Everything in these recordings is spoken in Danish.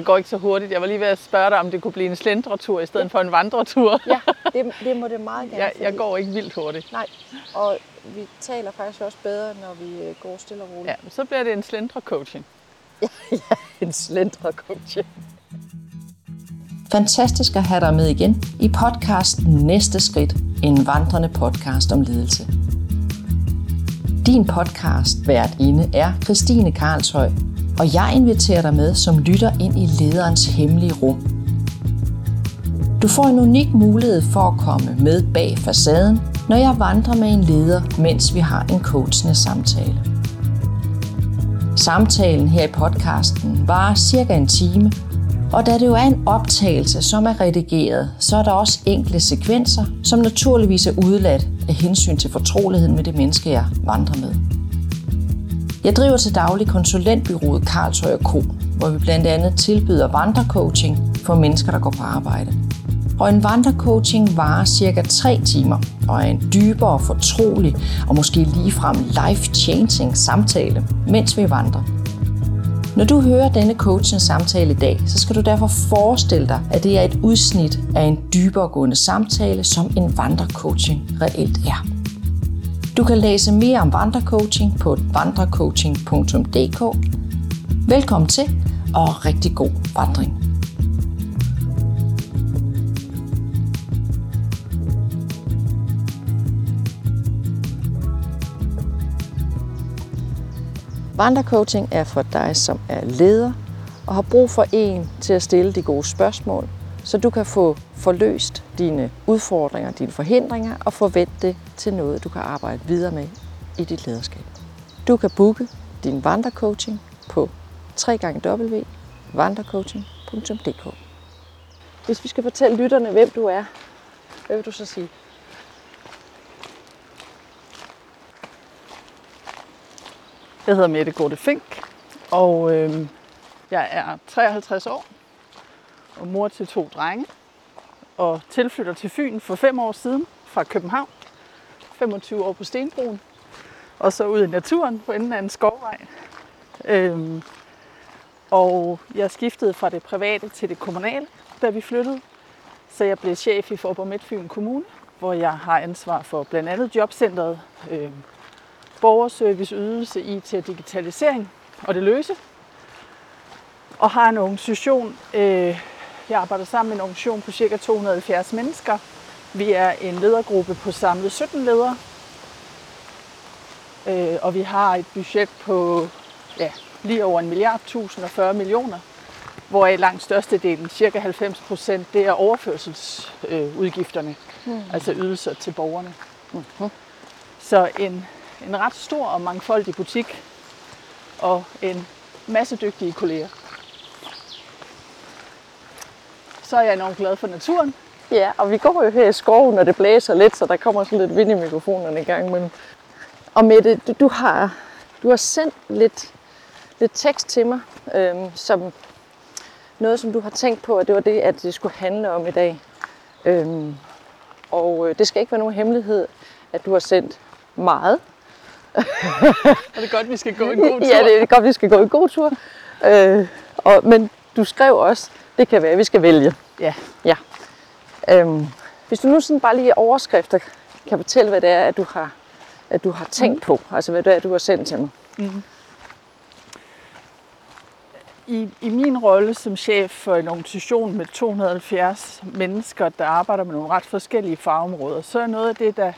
Jeg går ikke så hurtigt. Jeg var lige ved at spørge dig, om det kunne blive en slendretur i stedet ja. for en vandretur. Ja, det, det må det meget gerne. jeg, jeg går ikke vildt hurtigt. Nej, og vi taler faktisk også bedre, når vi øh, går stille og roligt. Ja, men så bliver det en slendrecoaching. ja en slendrecoaching. Fantastisk at have dig med igen i podcasten Næste Skridt, en vandrende podcast om ledelse. Din podcast vært inde er Christine Karlshøj, og jeg inviterer dig med som lytter ind i lederens hemmelige rum. Du får en unik mulighed for at komme med bag facaden, når jeg vandrer med en leder, mens vi har en coachende samtale. Samtalen her i podcasten varer cirka en time, og da det jo er en optagelse, som er redigeret, så er der også enkelte sekvenser, som naturligvis er udladt af hensyn til fortroligheden med det menneske, jeg vandrer med. Jeg driver til daglig konsulentbyrået Karlshøj Co., hvor vi blandt andet tilbyder vandrecoaching for mennesker, der går på arbejde. Og en vandrecoaching varer cirka 3 timer og er en dybere, fortrolig og måske ligefrem life-changing samtale, mens vi vandrer. Når du hører denne coachens samtale i dag, så skal du derfor forestille dig, at det er et udsnit af en dyberegående samtale, som en vandrecoaching reelt er. Du kan læse mere om vandrecoaching på vandrecoaching.dk. Velkommen til, og rigtig god vandring. Vandrecoaching er for dig, som er leder og har brug for en til at stille de gode spørgsmål, så du kan få forløst dine udfordringer, dine forhindringer og forvente det til noget, du kan arbejde videre med i dit lederskab. Du kan booke din vandrecoaching på www.vandrecoaching.dk Hvis vi skal fortælle lytterne, hvem du er, hvad vil du så sige? Jeg hedder Mette Gorte Fink, og øh, jeg er 53 år og mor til to drenge. Og tilflytter til Fyn for fem år siden fra København. 25 år på Stenbroen. Og så ud i naturen på enden af en skovvej. Øhm, og jeg skiftede fra det private til det kommunale, da vi flyttede. Så jeg blev chef i Forborg Midtfyn Kommune, hvor jeg har ansvar for blandt andet jobcentret, øh, borgerservice, ydelse, IT og digitalisering og det løse. Og har en organisation, øh, jeg arbejder sammen med en organisation på ca. 270 mennesker. Vi er en ledergruppe på samlet 17 ledere. Øh, og vi har et budget på ja, lige over en milliard, 1040 millioner, hvor langt størstedelen, cirka 90 procent, det er overførselsudgifterne, øh, mm. altså ydelser til borgerne. Mm-hmm. Så en, en ret stor og mangfoldig butik, og en masse dygtige kolleger. Så er jeg enormt glad for naturen. Ja, og vi går jo her i skoven, og det blæser lidt, så der kommer sådan lidt vind i mikrofonerne i gang imellem. Og Mette, du, du, har, du har sendt lidt, lidt tekst til mig, øhm, som noget, som du har tænkt på, at det var det, at det skulle handle om i dag. Øhm, og øh, det skal ikke være nogen hemmelighed, at du har sendt meget. og det er godt, vi skal gå en god tur. ja, det er godt, vi skal gå en god tur. Øh, og, men du skrev også, det kan være, at vi skal vælge. Ja. ja. Øhm, hvis du nu sådan bare lige i overskrifter kan fortælle, hvad det er, at du har, at du har tænkt mm. på, altså hvad det er, du har sendt til mig. Mm. I, I min rolle som chef for en organisation med 270 mennesker, der arbejder med nogle ret forskellige fagområder, så er noget af det, der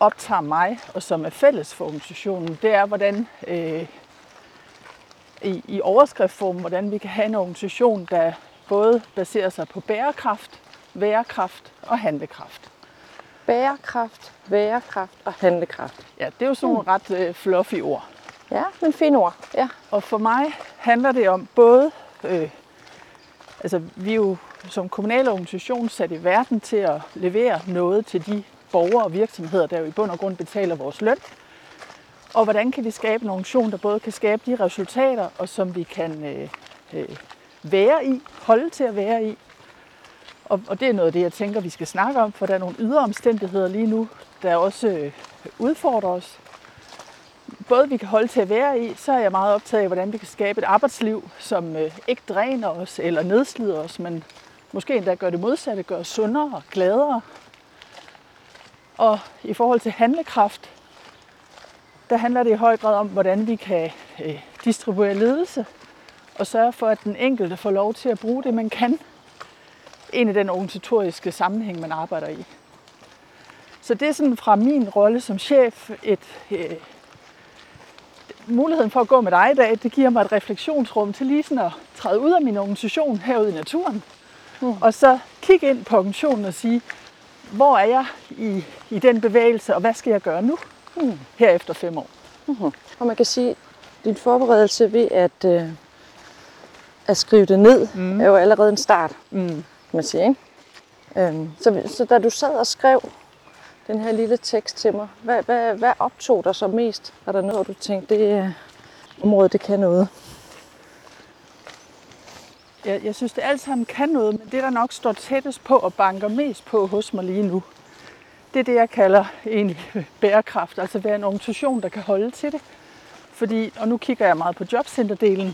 optager mig, og som er fælles for organisationen, det er, hvordan øh, i, i overskriftform, hvordan vi kan have en organisation, der både baserer sig på bærekraft, værekraft og handlekraft. Bærekraft, værekraft og handlekraft. Ja, det er jo sådan nogle mm. ret øh, fluffy ord. Ja, men fine ord. Ja. Og for mig handler det om både, øh, altså vi er jo som kommunal organisation sat i verden til at levere noget til de borgere og virksomheder, der jo i bund og grund betaler vores løn. Og hvordan kan vi skabe en organisation, der både kan skabe de resultater, og som vi kan øh, øh, være i, holde til at være i. Og, og det er noget af det, jeg tænker, vi skal snakke om, for der er nogle ydre omstændigheder lige nu, der også øh, udfordrer os. både vi kan holde til at være i, så er jeg meget optaget af, hvordan vi kan skabe et arbejdsliv, som øh, ikke dræner os eller nedslider os, men måske endda gør det modsatte, gør os sundere og gladere. Og i forhold til handlekraft, der handler det i høj grad om, hvordan vi kan øh, distribuere ledelse og sørge for, at den enkelte får lov til at bruge det, man kan ind i den organisatoriske sammenhæng, man arbejder i. Så det er sådan fra min rolle som chef et, øh, muligheden for at gå med dig i dag, det giver mig et refleksionsrum til lige sådan at træde ud af min organisation herude i naturen. Mm. Og så kigge ind på organisationen og sige, hvor er jeg i, i den bevægelse, og hvad skal jeg gøre nu, mm. her efter fem år? Mm-hmm. Og man kan sige, at din forberedelse ved at, øh, at skrive det ned, mm. er jo allerede en start, mm. kan man sige. Ikke? Øhm, så, så da du sad og skrev den her lille tekst til mig, hvad, hvad, hvad optog dig så mest? Er der noget, du tænkte, det er området, det kan noget? Jeg, jeg synes, det alt sammen kan noget, men det, der nok står tættest på og banker mest på hos mig lige nu, det er det, jeg kalder egentlig bærekraft. Altså være en organisation, der kan holde til det. Fordi, og nu kigger jeg meget på jobcenterdelen.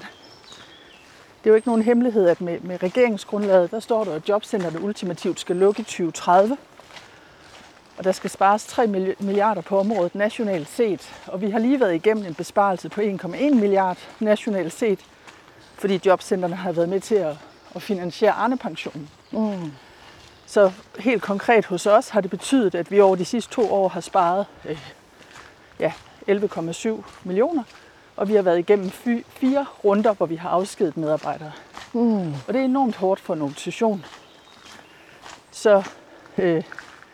Det er jo ikke nogen hemmelighed, at med, med regeringsgrundlaget, der står der, at jobcenterne ultimativt skal lukke i 2030. Og der skal spares 3 milliarder på området nationalt set. Og vi har lige været igennem en besparelse på 1,1 milliard nationalt set fordi jobcenterne har været med til at, at finansiere Arne-pensionen. Mm. Så helt konkret hos os har det betydet, at vi over de sidste to år har sparet øh, ja, 11,7 millioner, og vi har været igennem fire runder, hvor vi har afskedet medarbejdere. Mm. Og det er enormt hårdt for en organisation. Så øh,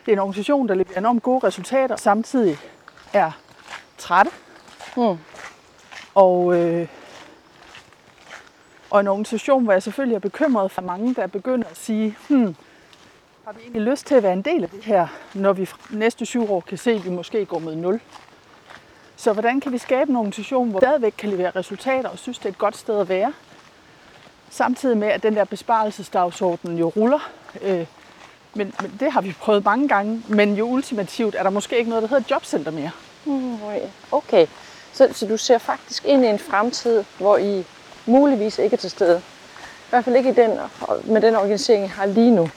det er en organisation, der leverer enormt gode resultater, samtidig er trætte. Mm. Og øh, og en organisation, hvor jeg selvfølgelig er bekymret for mange, der begynder at sige, hmm, har vi egentlig lyst til at være en del af det her, når vi næste syv år kan se, at vi måske går med nul. Så hvordan kan vi skabe en organisation, hvor vi stadigvæk kan levere resultater og synes, det er et godt sted at være, samtidig med, at den der besparelsesdagsorden jo ruller. Øh, men, men det har vi prøvet mange gange, men jo ultimativt er der måske ikke noget, der hedder jobcenter mere. Mm, okay, så, så du ser faktisk ind i en fremtid, hvor I muligvis ikke er til stede. I hvert fald ikke i den, med den organisering, I har lige nu.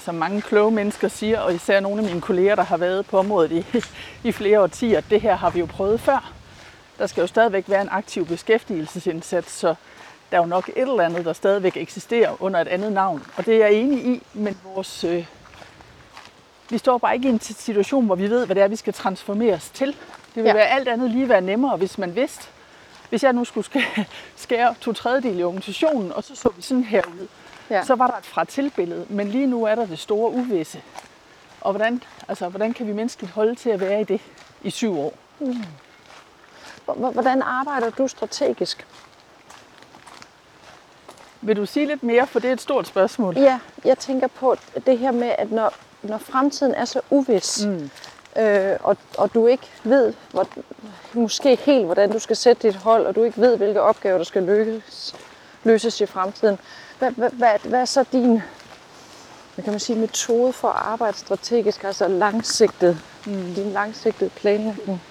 Som mange kloge mennesker siger, og især nogle af mine kolleger, der har været på området i, i flere årtier, det her har vi jo prøvet før. Der skal jo stadigvæk være en aktiv beskæftigelsesindsats, så der er jo nok et eller andet, der stadigvæk eksisterer under et andet navn. Og det er jeg enig i, men vores, øh, vi står bare ikke i en situation, hvor vi ved, hvad det er, vi skal transformeres til. Det vil ja. være alt andet lige være nemmere, hvis man vidste, hvis jeg nu skulle skære to tredjedel i organisationen, og så så vi sådan her ud, ja. så var der et fra tilbillede. Men lige nu er der det store uvisse. Og hvordan, altså, hvordan kan vi menneskeligt holde til at være i det i syv år? Mm. Hvordan arbejder du strategisk? Vil du sige lidt mere, for det er et stort spørgsmål. Ja, jeg tænker på det her med, at når, når fremtiden er så uvis, mm øh, og, og du ikke ved, hvor, måske helt, hvordan du skal sætte dit hold, og du ikke ved, hvilke opgaver, der skal løses, løses i fremtiden. Hvad, hvad, hvad, hvad er så din hvad kan man sige, metode for at arbejde strategisk, altså langsigtet, mm. din langsigtede planlægning?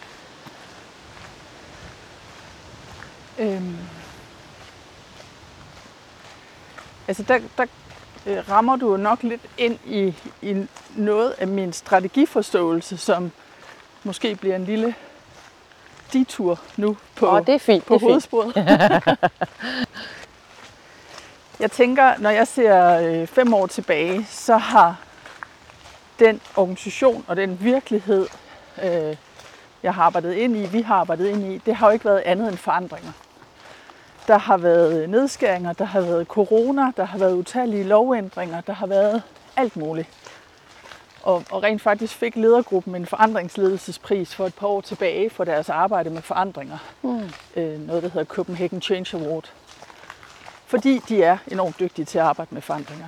Øhm. Altså der, der øh, rammer du nok lidt ind i, i noget af min strategiforståelse, som måske bliver en lille detur nu på, oh, det er fint, på det er hovedsporet. jeg tænker, når jeg ser øh, fem år tilbage, så har den organisation og den virkelighed, øh, jeg har arbejdet ind i, vi har arbejdet ind i, det har jo ikke været andet end forandringer. Der har været nedskæringer, der har været corona, der har været utallige lovændringer, der har været alt muligt. Og, og rent faktisk fik ledergruppen en forandringsledelsespris for et par år tilbage for deres arbejde med forandringer. Mm. Øh, noget, der hedder Copenhagen Change Award. Fordi de er enormt dygtige til at arbejde med forandringer.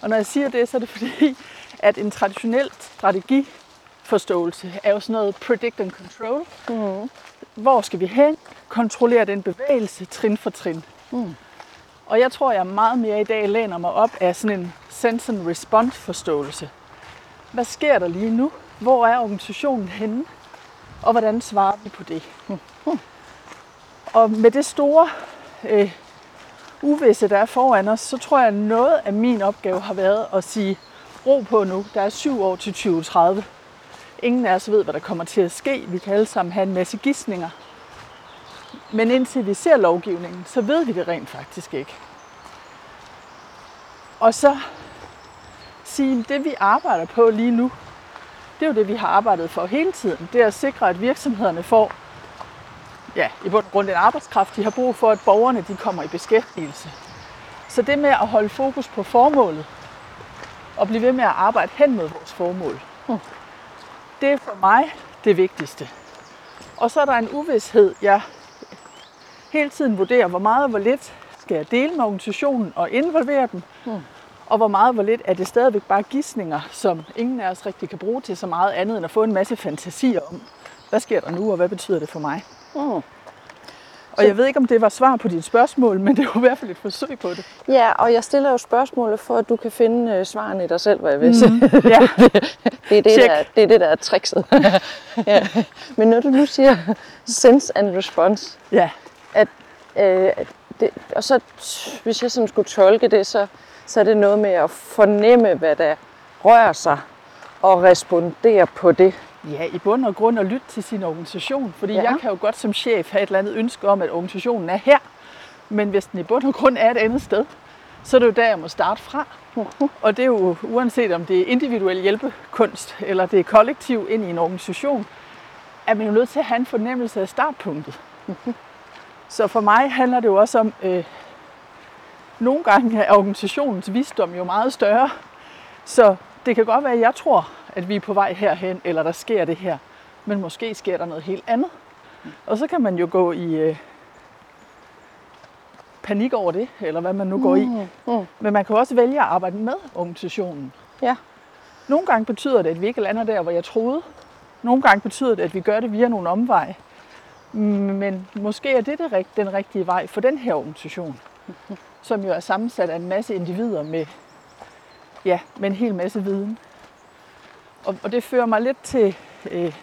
Og når jeg siger det, så er det fordi, at en traditionel strategiforståelse er jo sådan noget predict and control. Mm. Hvor skal vi hen? Kontrollere den bevægelse trin for trin. Mm. Og jeg tror, jeg meget mere i dag læner mig op af sådan en sense and response forståelse. Hvad sker der lige nu? Hvor er organisationen henne? Og hvordan svarer vi på det? Og med det store øh, uvisse, der er foran os, så tror jeg, at noget af min opgave har været at sige, ro på nu, der er syv år til 2030. Ingen af os ved, hvad der kommer til at ske. Vi kan alle sammen have en masse gissninger. Men indtil vi ser lovgivningen, så ved vi det rent faktisk ikke. Og så sige, det vi arbejder på lige nu, det er jo det, vi har arbejdet for hele tiden. Det er at sikre, at virksomhederne får ja, i bund og grund den arbejdskraft, de har brug for, at borgerne de kommer i beskæftigelse. Så det med at holde fokus på formålet, og blive ved med at arbejde hen mod vores formål, det er for mig det vigtigste. Og så er der en uvidshed, jeg hele tiden vurderer, hvor meget og hvor lidt skal jeg dele med organisationen og involvere dem, og hvor meget og hvor lidt er det stadigvæk bare gissninger, som ingen af os rigtig kan bruge til så meget andet end at få en masse fantasier om, hvad sker der nu, og hvad betyder det for mig? Mm. Og jeg ved ikke, om det var svar på dit spørgsmål, men det var i hvert fald et forsøg på det. Ja, og jeg stiller jo spørgsmålet for, at du kan finde øh, svarene i dig selv, hvad jeg vil sige. Mm. Ja. Det er det, Check. der, det er det, der er trickset. ja. Men når du nu siger sense and response, ja. at, øh, det, og så hvis jeg sådan skulle tolke det, så, så er det noget med at fornemme, hvad der rører sig, og respondere på det. Ja, i bund og grund at lytte til sin organisation. Fordi Ja. jeg kan jo godt som chef have et eller andet ønske om, at organisationen er her. Men hvis den i bund og grund er et andet sted, så er det jo der, jeg må starte fra. Og det er jo uanset om det er individuel hjælpekunst, eller det er kollektiv ind i en organisation, er man jo nødt til at have en fornemmelse af startpunktet. Så for mig handler det jo også om, øh, nogle gange er organisationens visdom jo meget større. Så det kan godt være, at jeg tror, at vi er på vej herhen, eller der sker det her. Men måske sker der noget helt andet. Og så kan man jo gå i øh, panik over det, eller hvad man nu går i. Mm. Men man kan også vælge at arbejde med organisationen. Ja. Nogle gange betyder det, at vi ikke lander der, hvor jeg troede. Nogle gange betyder det, at vi gør det via nogle omveje. Men måske er det, det den rigtige vej for den her organisation, som jo er sammensat af en masse individer med, ja, med en hel masse viden. Og, og det fører mig lidt til, øh,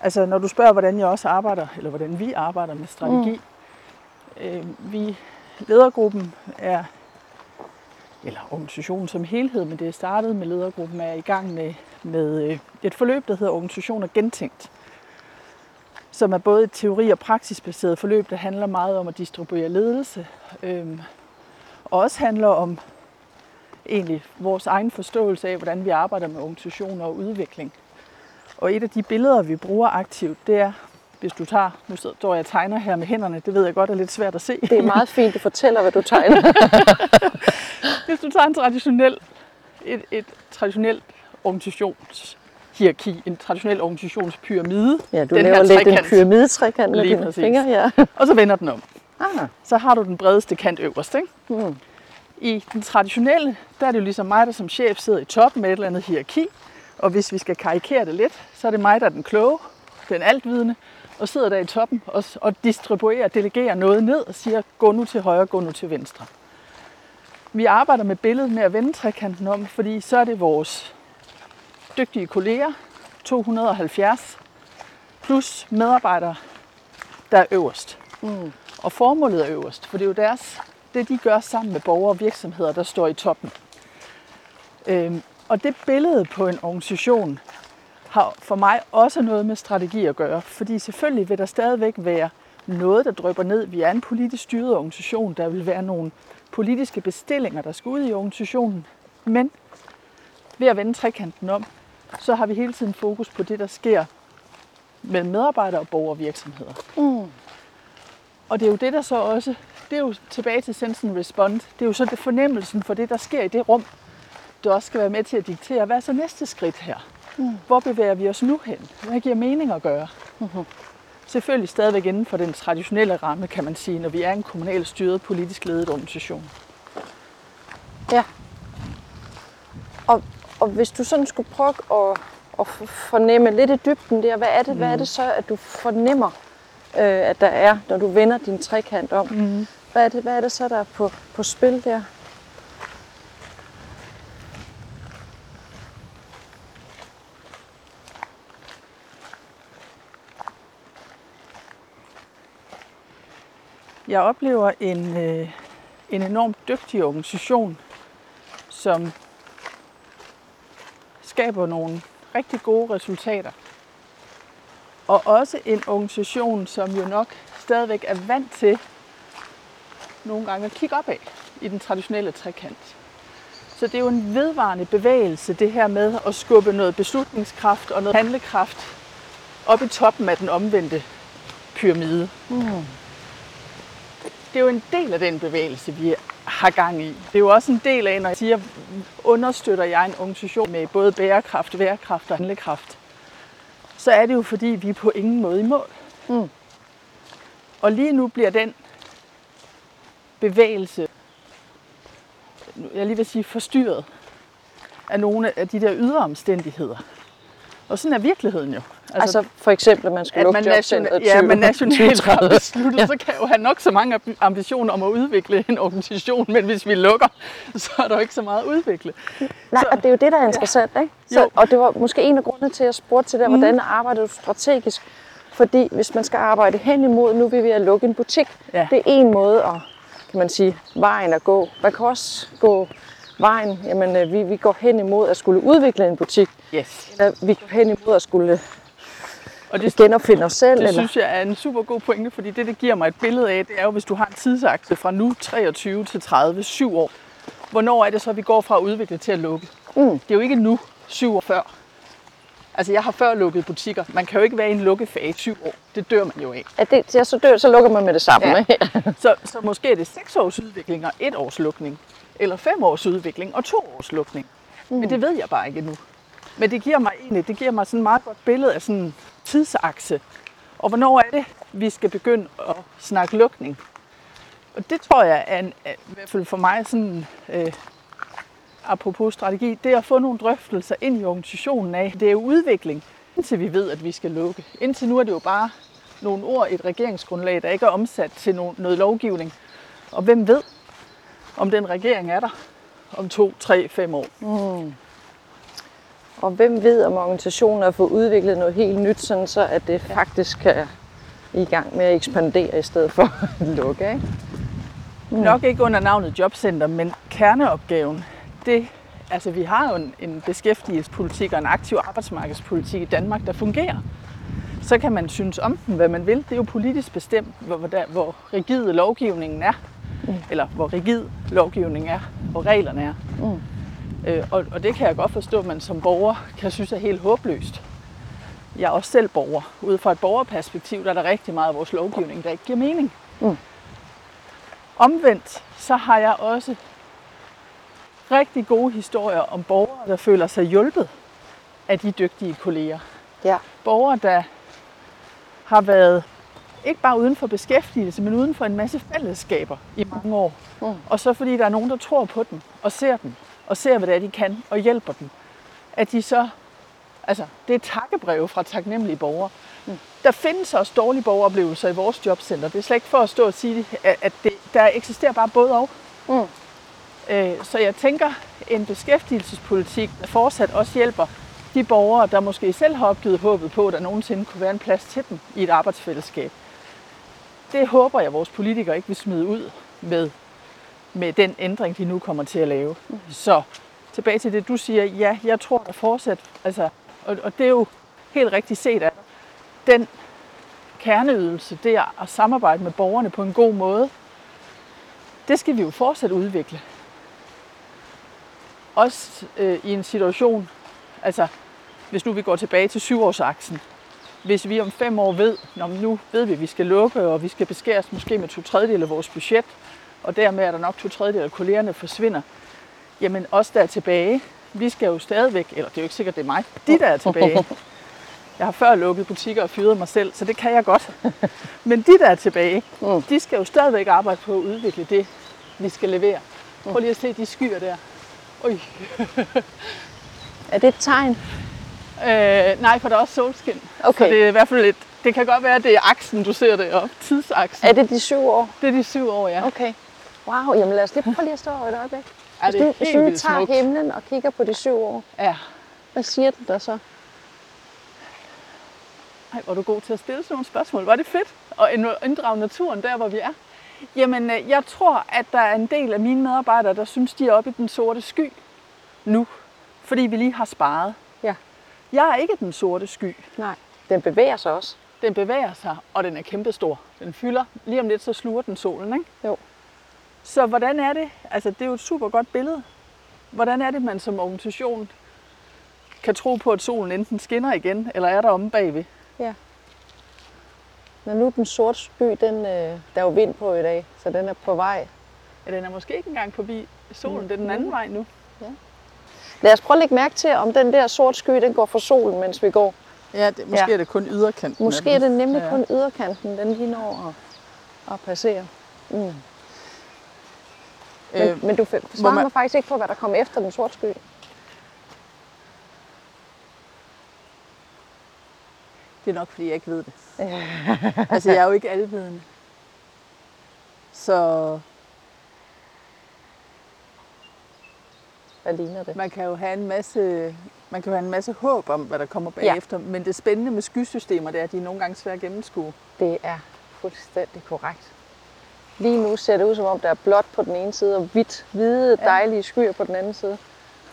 altså når du spørger, hvordan jeg også arbejder, eller hvordan vi arbejder med strategi. Mm. Øh, vi, ledergruppen er, eller organisationen som helhed, men det er startet med ledergruppen, er i gang med, med øh, et forløb, der hedder Organisationer Gentænkt som er både et teori- og praksisbaseret forløb, der handler meget om at distribuere ledelse, øhm, og også handler om egentlig vores egen forståelse af, hvordan vi arbejder med organisationer og udvikling. Og et af de billeder, vi bruger aktivt, det er, hvis du tager, nu står jeg og tegner her med hænderne, det ved jeg godt er lidt svært at se. Det er meget fint, du fortæller, hvad du tegner. Hvis du tager en traditionel, et, et traditionelt organisationshierarki, en traditionel organisationspyramide, Ja, du Den laver her lidt en trekant. pyramidetrækant med Lige dine fingre. Ja. og så vender den om. Ah, så har du den bredeste kant øverst. Ikke? Mm. I den traditionelle, der er det jo ligesom mig, der som chef sidder i toppen med et eller andet hierarki. Og hvis vi skal karikere det lidt, så er det mig, der er den kloge, den altvidende, og sidder der i toppen og, og distribuerer, delegerer noget ned og siger, gå nu til højre, gå nu til venstre. Vi arbejder med billedet med at vende trekanten om, fordi så er det vores dygtige kolleger, 270, plus medarbejdere, der er øverst. Mm. Og formålet er øverst, for det er jo deres, det de gør sammen med borgere og virksomheder, der står i toppen. Øhm, og det billede på en organisation har for mig også noget med strategi at gøre, fordi selvfølgelig vil der stadigvæk være noget, der drøber ned. Vi er en politisk styret organisation, der vil være nogle politiske bestillinger, der skal ud i organisationen. Men ved at vende trekanten om, så har vi hele tiden fokus på det, der sker mellem medarbejdere og borgere og virksomheder. Mm. Og det er jo det, der så også, det er jo tilbage til sense and respond, det er jo så det fornemmelsen for det, der sker i det rum, der også skal være med til at diktere, hvad er så næste skridt her? Mm. Hvor bevæger vi os nu hen? Hvad giver mening at gøre? Mm-hmm. Selvfølgelig stadigvæk inden for den traditionelle ramme, kan man sige, når vi er en kommunalt styret, politisk ledet organisation. Ja. Og, og hvis du sådan skulle prøve at, at fornemme lidt i dybden der, hvad er det, mm. hvad er det så, at du fornemmer, øh, at der er, når du vender din trekant om. Mm. Hvad, er det, hvad er det så, der er på, på spil der? Jeg oplever en, øh, en enormt dygtig organisation, som skaber nogle rigtig gode resultater. Og også en organisation, som jo nok stadigvæk er vant til nogle gange at kigge opad i den traditionelle trekant. Så det er jo en vedvarende bevægelse, det her med at skubbe noget beslutningskraft og noget handlekraft op i toppen af den omvendte pyramide. Mm. Det er jo en del af den bevægelse, vi har gang i. Det er jo også en del af, når jeg siger, understøtter jeg en organisation med både bærekraft, værkraft og handlekraft, så er det jo fordi, vi er på ingen måde i mål. Mm. Og lige nu bliver den bevægelse, jeg lige vil sige forstyrret, af nogle af de der ydre omstændigheder. Og sådan er virkeligheden jo. Altså, altså for eksempel, at man skal at lukke man jobcentret ja, man nationalt har 2030. besluttet, ja. så kan jo have nok så mange ambitioner om at udvikle en organisation, men hvis vi lukker, så er der jo ikke så meget at udvikle. Nej, Så- og det er jo det, der er interessant, ikke? Så, Jo. og det var måske en af grundene til, at jeg spurgte til det, hvordan arbejder du strategisk? Fordi hvis man skal arbejde hen imod, nu er vi at lukke en butik, Ja. det er en måde at, kan man sige, vejen at gå. Man kan også gå vejen, jamen øh, vi, vi går hen imod at skulle udvikle en butik, Yes. eller vi går hen imod at skulle Og det, genopfinde os selv. det eller? synes jeg er en super god pointe, fordi det, det giver mig et billede af, det er jo, hvis du har en tidsakse fra nu 23 til 30, syv år. Hvornår er det så, vi går fra at udvikle til at lukke? Mm. Det er jo ikke nu, syv år før. Altså, jeg har før lukket butikker. Man kan jo ikke være i en lukkefase i syv år. Det dør man jo af. At det, ja, så, dør, så lukker man med det samme. Ja. Ikke? Så, så måske er det seks års udvikling og et års lukning. Eller fem års udvikling og to års lukning. Mm. Men det ved jeg bare ikke endnu. Men det giver mig egentlig, det giver mig sådan et meget godt billede af sådan tidsakse. Og hvornår er det, vi skal begynde at snakke lukning? Og det tror jeg er, en, øh, i hvert fald for mig sådan, øh, apropos strategi, det er at få nogle drøftelser ind i organisationen af. Det er jo udvikling, indtil vi ved, at vi skal lukke. Indtil nu er det jo bare nogle ord i et regeringsgrundlag, der ikke er omsat til no- noget lovgivning. Og hvem ved, om den regering er der om to, tre, fem år. Mm. Og hvem ved, om organisationen har fået udviklet noget helt nyt, sådan så at det faktisk kan i gang med at ekspandere i stedet for at lukke. Ikke? Mm. Nok ikke under navnet jobcenter, men kerneopgaven, det, altså vi har jo en, en beskæftigelsespolitik og en aktiv arbejdsmarkedspolitik i Danmark, der fungerer. Så kan man synes om den, hvad man vil. Det er jo politisk bestemt, hvor, hvor, der, hvor rigid lovgivningen er. Mm. Eller hvor rigid lovgivningen er, hvor reglerne er. Mm. Øh, og, og det kan jeg godt forstå, at man som borger kan synes er helt håbløst. Jeg er også selv borger. Ud fra et borgerperspektiv, der er der rigtig meget af vores lovgivning, der ikke giver mening. Omvendt, så har jeg også rigtig gode historier om borgere, der føler sig hjulpet af de dygtige kolleger. Ja. Borgere, der har været ikke bare uden for beskæftigelse, men uden for en masse fællesskaber i mange år. Mm. Og så fordi der er nogen, der tror på dem og ser dem, og ser, hvad det er, de kan, og hjælper dem. At de så, altså, det er takkebreve fra taknemmelige borgere. Mm. Der findes også dårlige borgeroplevelser i vores jobcenter. Det er slet ikke for at stå og sige, at det, der eksisterer bare både og. Mm. Øh, Så jeg tænker, en beskæftigelsespolitik, der fortsat også hjælper de borgere, der måske selv har opgivet håbet på, at der nogensinde kunne være en plads til dem i et arbejdsfællesskab. Det håber jeg, at vores politikere ikke vil smide ud med, med den ændring, de nu kommer til at lave. Så tilbage til det, du siger. Ja, jeg tror, der fortsat, altså, og, og det er jo helt rigtigt set af. Den kerneydelse, det er at samarbejde med borgerne på en god måde, det skal vi jo fortsat udvikle. Også øh, i en situation, altså hvis nu vi går tilbage til syvårsaksen, hvis vi om fem år ved, når nu ved vi, at vi skal lukke, og vi skal beskæres måske med to tredjedel af vores budget, og dermed er der nok to tredjedel af kollegerne forsvinder, jamen os der er tilbage, vi skal jo stadigvæk, eller det er jo ikke sikkert, det er mig, de der er tilbage. Jeg har før lukket butikker og fyret mig selv, så det kan jeg godt. Men de der er tilbage, Mm. de skal jo stadigvæk arbejde på at udvikle det, vi skal levere. Prøv lige at se de skyer der. Oj. Er det et tegn? Øh, nej, for der er også solskin. Okay. Så det er i hvert fald et, det kan godt være, at det er aksen, du ser det op. Tidsaksen. Er det de syv år? Det er de syv år, ja. Okay. Wow, jamen lad os lige prøve lige at stå over et øjeblik. Er Hvis det du, er hvis du vildt tager smukt. himlen og kigger på de syv år, Ja. hvad siger den der så? Ej, hvor er du god til at stille sådan nogle spørgsmål. Var det fedt at ind- inddrage naturen der, hvor vi er? Jamen, øh, jeg tror, at der er en del af mine medarbejdere, der synes, de er oppe i den sorte sky nu, fordi vi lige har sparet. Ja. Jeg er ikke den sorte sky. Nej. Den bevæger sig også. Den bevæger sig, og den er kæmpestor. Den fylder. Lige om lidt, så sluger den solen, ikke? Jo. Så hvordan er det? Altså, det er jo et super godt billede. Hvordan er det, man som organisation kan tro på, at solen enten skinner igen, eller er der omme bagved? Når nu den sorte sky, den, øh, der er jo vind på i dag, så den er på vej. Ja, den er måske ikke engang forbi solen. Det er den anden vej nu. Lad os prøve at lægge mærke til, om den der sorte sky, den går for solen, mens vi går. Ja, det, måske Ja. er det kun yderkanten. Måske er det nemlig Ja. kun yderkanten, den lige når at, at passere. Mm. Men, Øh, men du svarer man- mig faktisk ikke på, hvad der kommer efter den sorte sky. Det er nok, fordi jeg ikke ved det. altså, jeg er jo ikke alvidende. Så Hvad ligner det? man kan jo have en masse, man kan jo have en masse håb om, hvad der kommer bagefter. Ja. Men det spændende med skysystemer, det er, at de er nogle gange svære at gennemskue. Det er fuldstændig korrekt. Lige nu ser det ud, som om der er blåt på den ene side, og hvidt, hvide, dejlige skyer på den anden side.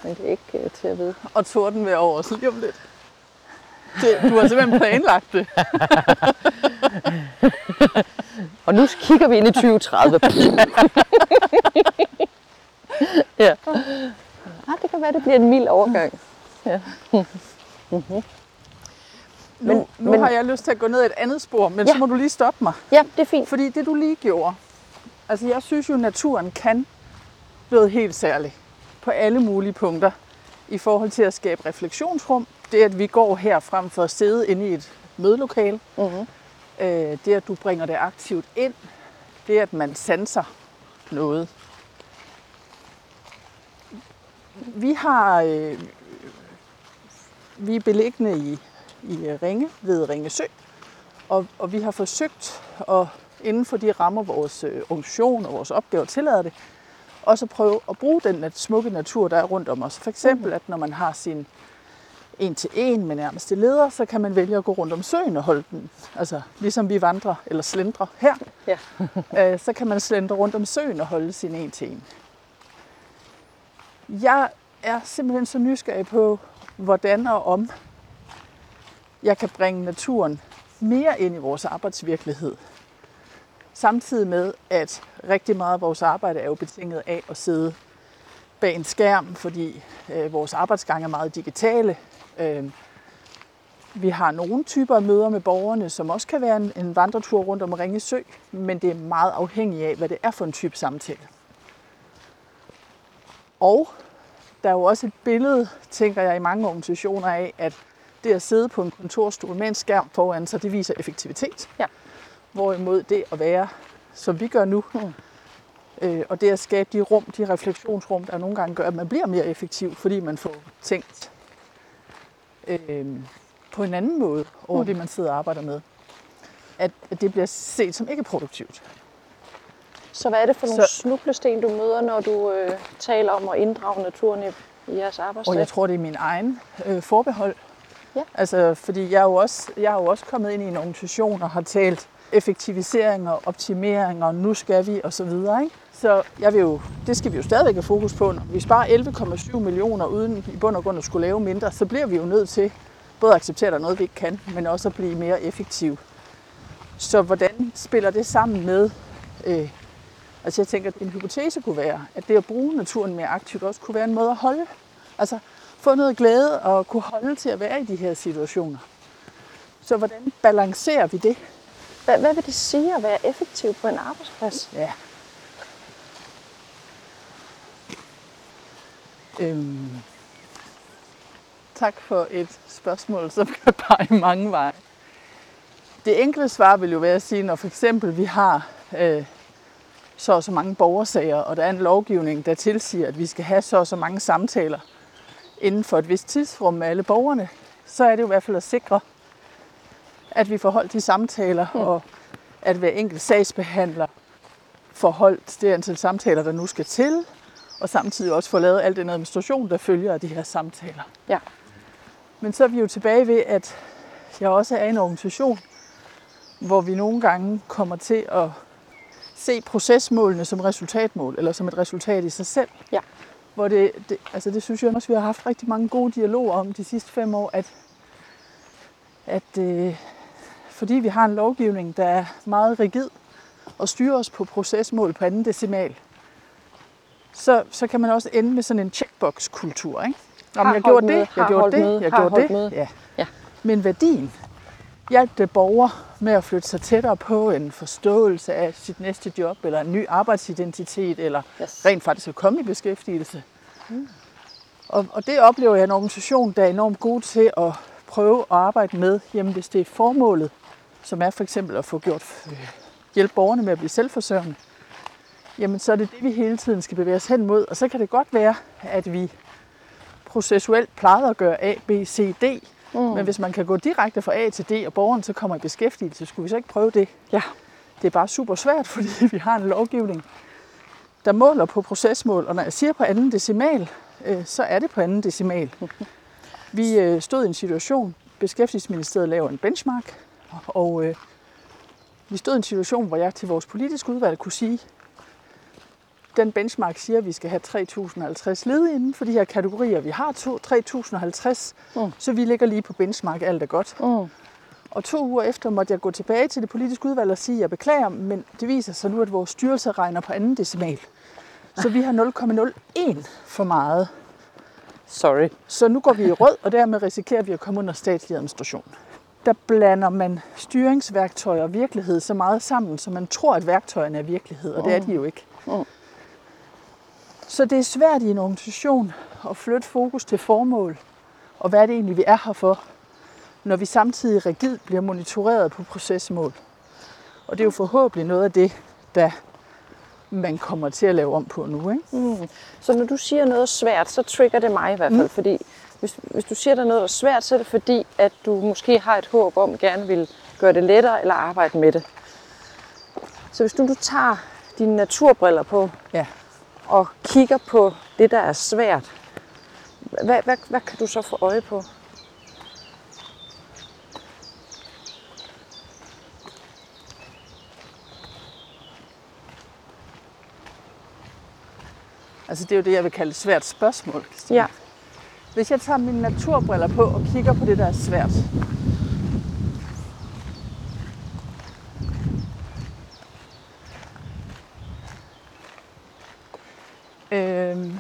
Men det er ikke uh, til at vide. Og torden vil over os lige om lidt. Det, du har simpelthen planlagt det. Og nu kigger vi ind i 2030. ja. Ah, det kan være, det bliver en mild overgang. Ja. Nu, Men- nu men- har jeg lyst til at gå ned et andet spor, men Ja. så må du lige stoppe mig. ja, det er fint. Fordi det du lige gjorde, altså jeg synes jo, at naturen kan noget helt særligt på alle mulige punkter i forhold til at skabe refleksionsrum. Det, at vi går her frem for at sidde inde i et mødelokale. Mm-hmm. Øh, det, at du bringer det aktivt ind. Det, at man sanser noget. Vi har, øh, vi er beliggende i, i Ringe ved Ringesø, og, og vi har forsøgt at inden for de rammer, vores øh, organisation og vores opgaver tillader det, også at prøve at bruge den smukke natur, der er rundt om os. For eksempel, at når man har sin en til en med nærmeste leder, så kan man vælge at gå rundt om søen og holde den. Altså ligesom vi vandrer eller slendrer her, Ja. øh, så kan man slendre rundt om søen og holde sin en til en. Jeg er simpelthen så nysgerrig på, hvordan og om jeg kan bringe naturen mere ind i vores arbejdsvirkelighed. Samtidig med, at rigtig meget af vores arbejde er jo betinget af at sidde bag en skærm, fordi øh, vores arbejdsgang er meget digitale. Øh, vi har nogle typer af møder med borgerne, som også kan være en, en vandretur rundt om Ringe Sø, men det er meget afhængigt af, hvad det er for en type samtale. Og der er jo også et billede, tænker jeg, i mange organisationer af, at det at sidde på en kontorstol med en skærm foran sig, det viser effektivitet. Ja. Hvorimod det at være, som vi gør nu, Mm. øh, og det at skabe de rum, de refleksionsrum, der nogle gange gør, at man bliver mere effektiv, fordi man får tænkt øh, på en anden måde over Mm. det, man sidder og arbejder med. At, at det bliver set som ikke produktivt. Så hvad er det for nogle Så- snublesten, du møder, når du øh, taler om at inddrage naturen i, i jeres Og jeg arbejdsdag? tror, det er min egen øh, forbehold. Ja. Altså, fordi jeg er, jo også, jeg er jo også kommet ind i en organisation og har talt effektivisering og optimering, og nu skal vi, og så videre. Ikke? Så jeg vil jo, det skal vi jo stadigvæk have fokus på. Når vi sparer 11,7 millioner uden i bund og grund at skulle lave mindre, så bliver vi jo nødt til både at acceptere, at der er noget, vi ikke kan, men også at blive mere effektive. Så hvordan spiller det sammen med øh, Altså jeg tænker, at en hypotese kunne være, at det at bruge naturen mere aktivt også kunne være en måde at holde. Altså få noget glæde og kunne holde til at være i de her situationer. Så hvordan balancerer vi det? Hvad, hvad vil det sige at være effektiv på en arbejdsplads? Ja. Øhm. Tak for et spørgsmål, som kan pege mange veje. Det enkle svar vil jo være at sige, når for eksempel vi har øh, så og så mange borgersager, og der er en lovgivning, der tilsiger, at vi skal have så og så mange samtaler inden for et vist tidsrum med alle borgerne, så er det jo i hvert fald at sikre, at vi får holdt de samtaler, mm. og at hver enkelt sagsbehandler får holdt det antal samtaler, der nu skal til, og samtidig også får lavet al den administration, der følger af de her samtaler. Ja. Men så er vi jo tilbage ved, at jeg også er en organisation, hvor vi nogle gange kommer til at se procesmålene som resultatmål, eller som et resultat i sig selv. Ja. Hvor det, det, altså det synes jeg også, vi har haft rigtig mange gode dialoger om de sidste fem år, at, at øh, fordi vi har en lovgivning, der er meget rigid og styrer os på procesmål på anden decimal, så, så kan man også ende med sådan en checkbox-kultur. Ikke? Om Har jeg holdt gjorde det, har jeg gjorde holdt det, jeg har gjorde holdt det. Ja. Ja. Men værdien hjalp det borger med at flytte sig tættere på en forståelse af sit næste job, eller en ny arbejdsidentitet, eller Yes. rent faktisk at komme i beskæftigelse. Mm. Og, og det oplever jeg en organisation, der er enormt god til at prøve at arbejde med, jamen hvis det er formålet, som er for eksempel at få gjort øh, hjælpe borgerne med at blive selvforsørgende, jamen så er det det, vi hele tiden skal bevæge os hen mod. Og så kan det godt være, at vi processuelt plejede at gøre A, B, C, D. Mm. Men hvis man kan gå direkte fra A til D, og borgeren så kommer i beskæftigelse, skulle vi så ikke prøve det? Ja. Det er bare super svært, fordi vi har en lovgivning, der måler på procesmål. Og når jeg siger på anden decimal, øh, så er det på anden decimal. Vi øh, stod i en situation, Beskæftigelsesministeriet laver en benchmark, og øh, vi stod i en situation, hvor jeg til vores politiske udvalg kunne sige, den benchmark siger, at vi skal have 3.050 ledige inden for de her kategorier. Vi har to- 3.050, Mm. så vi ligger lige på benchmark, alt er godt. Mm. Og to uger efter måtte jeg gå tilbage til det politiske udvalg og sige, at jeg beklager, men det viser sig nu, at vores styrelse regner på anden decimal. Så vi har 0,01 for meget. Sorry. Så nu går vi i rød, og dermed risikerer vi at komme under statslig administration. Der blander man styringsværktøj og virkelighed så meget sammen, så man tror, at værktøjerne er virkelighed, og det er de jo ikke. Mm. Så det er svært i en organisation at flytte fokus til formål, og hvad det egentlig, vi er her for, når vi samtidig rigidt bliver monitoreret på procesmål. Og det er jo forhåbentlig noget af det, der man kommer til at lave om på nu. Ikke? Mm. Så når du siger noget svært, så trigger det mig i hvert fald, mm. fordi hvis, hvis du siger, der er noget der er svært, så er det fordi, at du måske har et håb om, gerne vil gøre det lettere eller arbejde med det. Så hvis du, du tager dine naturbriller på Ja. og kigger på det, der er svært, hvad, hvad, hvad kan du så få øje på? Altså det er jo det, jeg vil kalde et svært spørgsmål. Christine. Ja. Hvis jeg tager mine naturbriller på og kigger på det, der er svært. Øhm,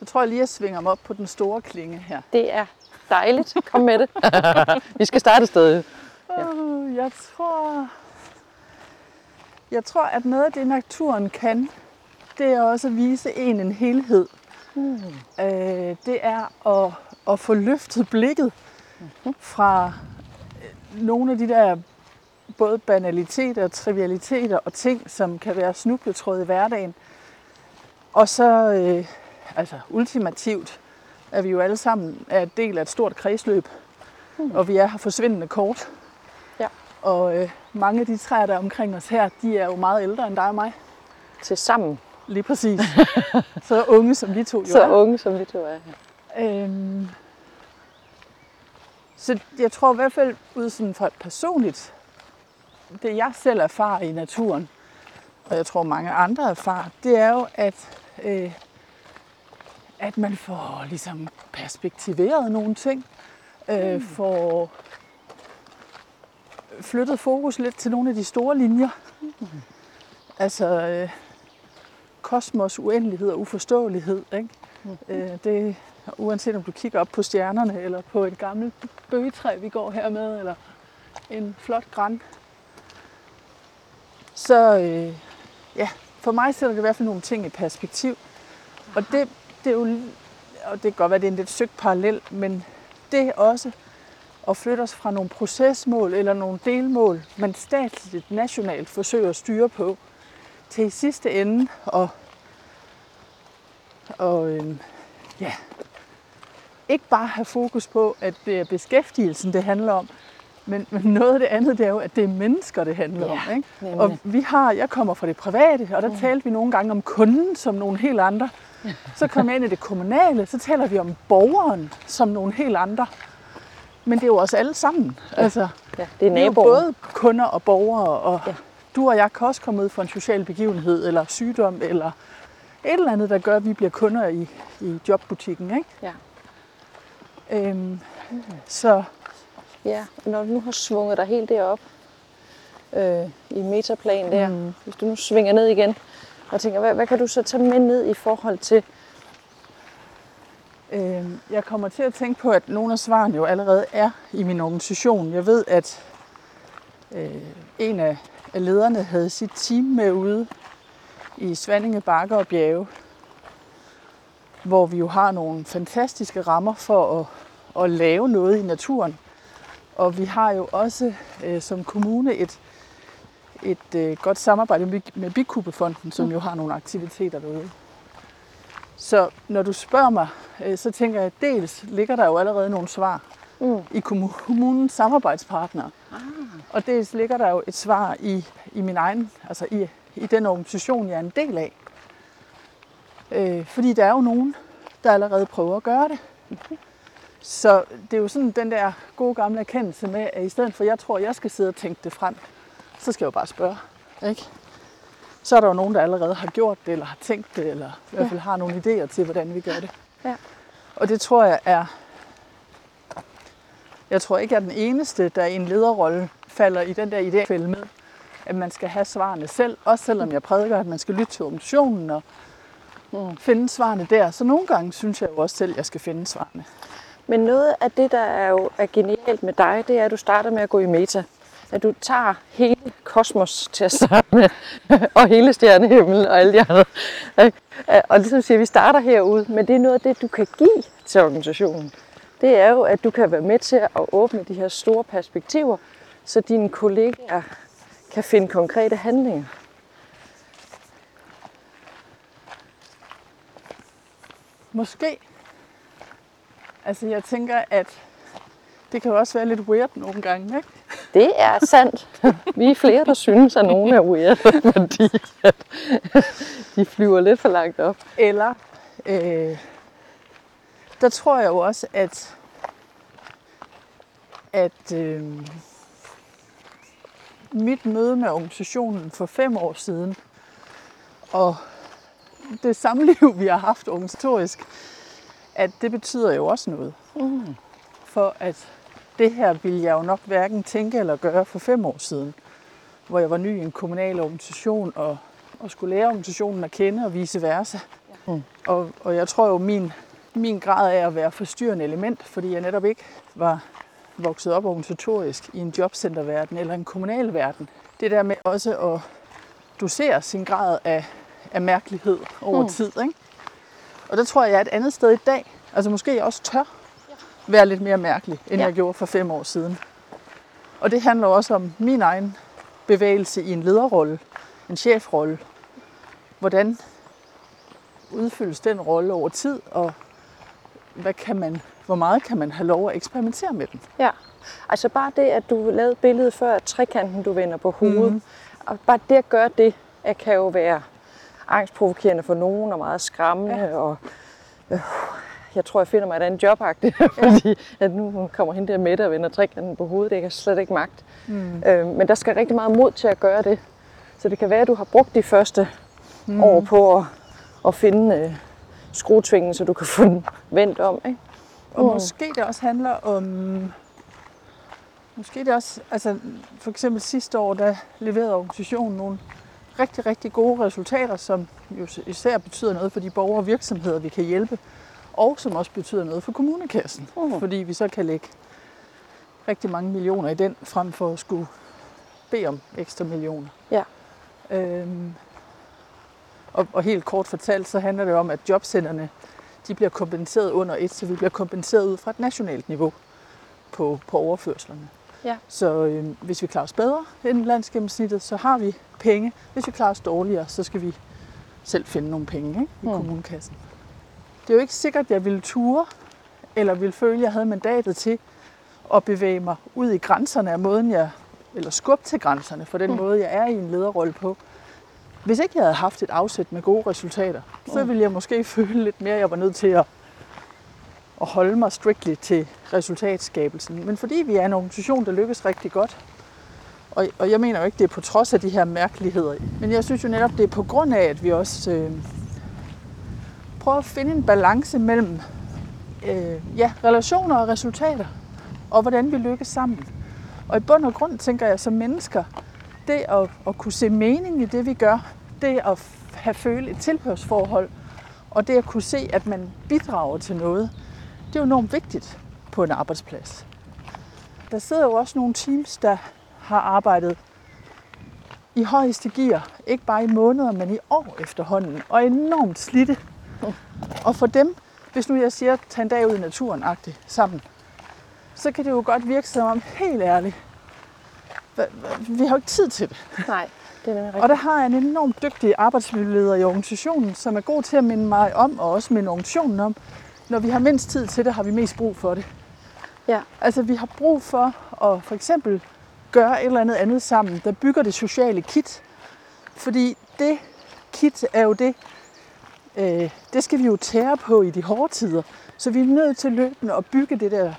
jeg tror jeg lige, jeg svinger mig op på den store klinge her. Det er dejligt. Kom med det. Vi skal starte et sted. Ja. Jeg tror, jeg tror, at noget af det, naturen kan, det er også at vise en en helhed. Mm. Øh, det er at, at få løftet blikket fra øh, nogle af de der både banaliteter, trivialiteter og ting, som kan være snubletråd i hverdagen. Og så, øh, altså ultimativt, er vi jo alle sammen er en del af et stort kredsløb, mm. og vi er her forsvindende kort. Ja. Og øh, mange af de træer, der er omkring os her, de er jo meget ældre end dig og mig. Til sammen. Lige præcis. så unge som vi to jo Så er. unge, som vi to er. Øhm, så jeg tror i hvert fald ud sådan fra et personligt, det jeg selv erfarer i naturen, og jeg tror mange andre erfarer, det er jo, at, øh, at man får ligesom perspektiveret nogle ting, øh, får flyttet fokus lidt til nogle af de store linjer. Altså øh, kosmos, uendelighed og uforståelighed. Ikke? Øh, det, uanset om du kigger op på stjernerne, eller på et gammelt bøgetræ, vi går her med, eller en flot græn. Så øh, ja, for mig sætter det i hvert fald nogle ting i perspektiv. Og det, det er jo, og det kan godt være, det er en lidt søgt parallel, men det er også at flytte os fra nogle procesmål eller nogle delmål, man statsligt, nationalt forsøger at styre på, til i sidste ende at og øhm, ja, ikke bare have fokus på, at det er beskæftigelsen, det handler om, men, men noget af det andet, det er jo, at det er mennesker, det handler Ja, om. Ikke? nemlig. Og vi har, jeg kommer fra det private, og der mm. talte vi nogle gange om kunden som nogle helt andre. Så kommer jeg ind i det kommunale, så taler vi om borgeren som nogle helt andre. Men det er jo os alle sammen. Altså, Ja, det er vi er både kunder og borgere, og Ja. Du og jeg kan også komme ud for en social begivenhed, eller sygdom, eller et eller andet, der gør, at vi bliver kunder i, i jobbutikken. Ikke? Ja. Øhm, så Ja, og når du nu har svunget dig helt derop øh, i metaplan der, mm. hvis du nu svinger ned igen, og tænker, hvad, hvad kan du så tage med ned i forhold til, øh, jeg kommer til at tænke på, at nogle af svarene jo allerede er i min organisation. Jeg ved, at øh, en af af lederne havde sit team med ude i Svandinge Bakker og Bjerge, hvor vi jo har nogle fantastiske rammer for at, at lave noget i naturen. Og vi har jo også øh, som kommune et, et øh, godt samarbejde med, med Bikubefonden, som jo har nogle aktiviteter derude. Så når du spørger mig, øh, så tænker jeg, at dels ligger der jo allerede nogle svar mm. i kommunens samarbejdspartnere. Ah. Og dels ligger der jo et svar i, i min egen, altså i, i den organisation, jeg er en del af. Øh, fordi der er jo nogen, der allerede prøver at gøre det. Mm-hmm. Så det er jo sådan den der gode gamle erkendelse med, at i stedet for, at jeg tror, at jeg skal sidde og tænke det frem, så skal jeg jo bare spørge. Ikke? Så er der jo nogen, der allerede har gjort det, eller har tænkt det, eller i hvert fald har nogle idéer til, hvordan vi gør det. Ja. Og det tror jeg er... Jeg tror ikke, jeg er den eneste, der i en lederrolle falder i den der idéfælde med, at man skal have svarene selv. Også selvom jeg prædiker, at man skal lytte til organisationen og mm, finde svarene der. Så nogle gange synes jeg jo også selv, at jeg skal finde svarene. Men noget af det, der er jo er genialt med dig, det er, at du starter med at gå i meta. At du tager hele kosmos til at starte med, og hele stjernehimmelen og alle de andre. Og ligesom siger, vi starter herude, men det er noget af det, du kan give til organisationen. Det er jo, at du kan være med til at åbne de her store perspektiver, så dine kollegaer kan finde konkrete handlinger. Måske. Altså jeg tænker, at det kan jo også være lidt weird nogle gange, ikke? Det er sandt. Vi er flere, der synes, at nogen er weird, fordi at de flyver lidt for langt op. Eller, øh, der tror jeg jo også, at, at øh, mit møde med organisationen for fem år siden, og det samliv, vi har haft organisatorisk, at det betyder jo også noget. Mm. For at det her ville jeg jo nok hverken tænke eller gøre for fem år siden, hvor jeg var ny i en kommunal organisation og, og skulle lære organisationen at kende og vice versa. Mm. Og, og jeg tror jo, min, min grad af at være forstyrrende element, fordi jeg netop ikke var vokset op organisatorisk i en jobcenterverden eller en kommunal verden. Det der med også at dosere sin grad af, af mærkelighed over mm. tid. Ikke? Og der tror jeg, jeg er et andet sted i dag. Altså måske jeg også tør være lidt mere mærkelig, end ja. jeg gjorde for fem år siden. Og det handler også om min egen bevægelse i en lederrolle, en chefrolle. Hvordan udfyldes den rolle over tid, og hvad kan man, hvor meget kan man have lov at eksperimentere med den? Ja, altså bare det, at du lavede billedet før, at trekanten du vender på hovedet, mm. og bare det at gøre det, at kan jo være angstprovokerende for nogen og meget skræmmende, ja. og øh, jeg tror, jeg finder mig et andet job fordi at nu kommer hende der med og vender trekanten på hovedet. Det kan slet ikke magt. Mm. Øh, men der skal rigtig meget mod til at gøre det. Så det kan være, at du har brugt de første mm. år på at, at finde øh, skruetvingen, så du kan få den vendt om. Ikke? Og mm. måske det også handler om... Måske det også... Altså, for eksempel sidste år, der leverede organisationen nogle rigtig, rigtig gode resultater, som jo især betyder noget for de borgere og virksomheder, vi kan hjælpe og som også betyder noget for kommunekassen, uh. fordi vi så kan lægge rigtig mange millioner i den, frem for at skulle bede om ekstra millioner. Ja. Øhm, og, og helt kort fortalt, så handler det om, at jobcenterne de bliver kompenseret under et, så vi bliver kompenseret ud fra et nationalt niveau på, på overførslerne. Ja. Så øhm, hvis vi klarer os bedre end landsgennemsnittet, så har vi penge. Hvis vi klarer os dårligere, så skal vi selv finde nogle penge ikke, i mm. kommunekassen det er jo ikke sikkert, at jeg ville ture, eller ville føle, at jeg havde mandatet til at bevæge mig ud i grænserne af måden, jeg, eller skubbe til grænserne for den mm. måde, jeg er i en lederrolle på. Hvis ikke jeg havde haft et afsæt med gode resultater, mm. så ville jeg måske føle lidt mere, at jeg var nødt til at, at holde mig strictly til resultatskabelsen. Men fordi vi er en organisation, der lykkes rigtig godt, Og, og jeg mener jo ikke, det er på trods af de her mærkeligheder. Men jeg synes jo netop, det er på grund af, at vi også øh, prøver at finde en balance mellem øh, ja, relationer og resultater. Og hvordan vi lykkes sammen. Og i bund og grund tænker jeg som mennesker, det at, at kunne se mening i det, vi gør, det at have føle et tilhørsforhold, og det at kunne se, at man bidrager til noget, det er jo enormt vigtigt på en arbejdsplads. Der sidder jo også nogle teams, der har arbejdet i højeste gear, ikke bare i måneder, men i år efterhånden, og enormt slidte. Og for dem, hvis nu jeg siger, tag en dag ud i naturen sammen, så kan det jo godt virke som om, helt ærligt, vi har jo ikke tid til det. Nej, det er nemlig rigtigt. Og der har jeg en enormt dygtig arbejdsmiljøleder i organisationen, som er god til at minde mig om, og også minde organisationen om, når vi har mindst tid til det, har vi mest brug for det. Ja. Altså vi har brug for at for eksempel gøre et eller andet andet sammen, der bygger det sociale kit. Fordi det kit er jo det, øh, det skal vi jo tære på i de hårde tider. Så vi er nødt til løbende at bygge det der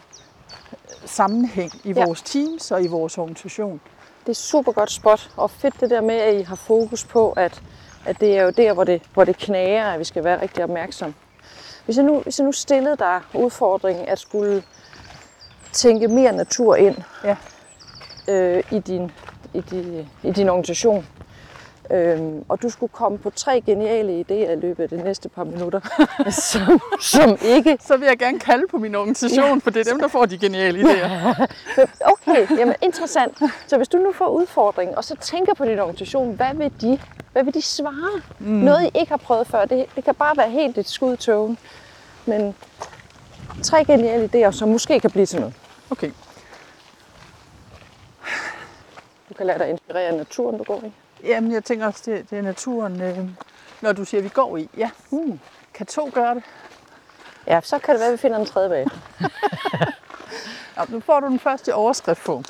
sammenhæng i Ja. vores teams og i vores organisation. Det er super godt spot, og fedt det der med, at I har fokus på, at, at det er jo der, hvor det, hvor det knager, at vi skal være rigtig opmærksom. Hvis jeg nu, hvis jeg nu stillede dig udfordringen at skulle tænke mere natur ind Ja. øh, i, din, i, din, i din organisation, øhm, og du skulle komme på tre geniale idéer i løbet af de næste par minutter, som, som ikke Så vil jeg gerne kalde på min organisation, ja. for det er dem, der får de geniale idéer. Okay, jamen interessant. Så hvis du nu får udfordringen, og så tænker på din organisation, hvad vil de, hvad vil de svare? Mm. Noget, I ikke har prøvet før. Det, det kan bare være helt et skud i tågen. Men tre geniale idéer, som måske kan blive til noget. Okay. Du kan lade dig inspirere af naturen, du går i. Jamen, jeg tænker også, det, det er naturen, øh, når du siger, at vi går i. Ja, Hmm. kan to gøre det? Ja, så kan det være, at vi finder en tredje bag. Ja, nu får du den første overskrift på.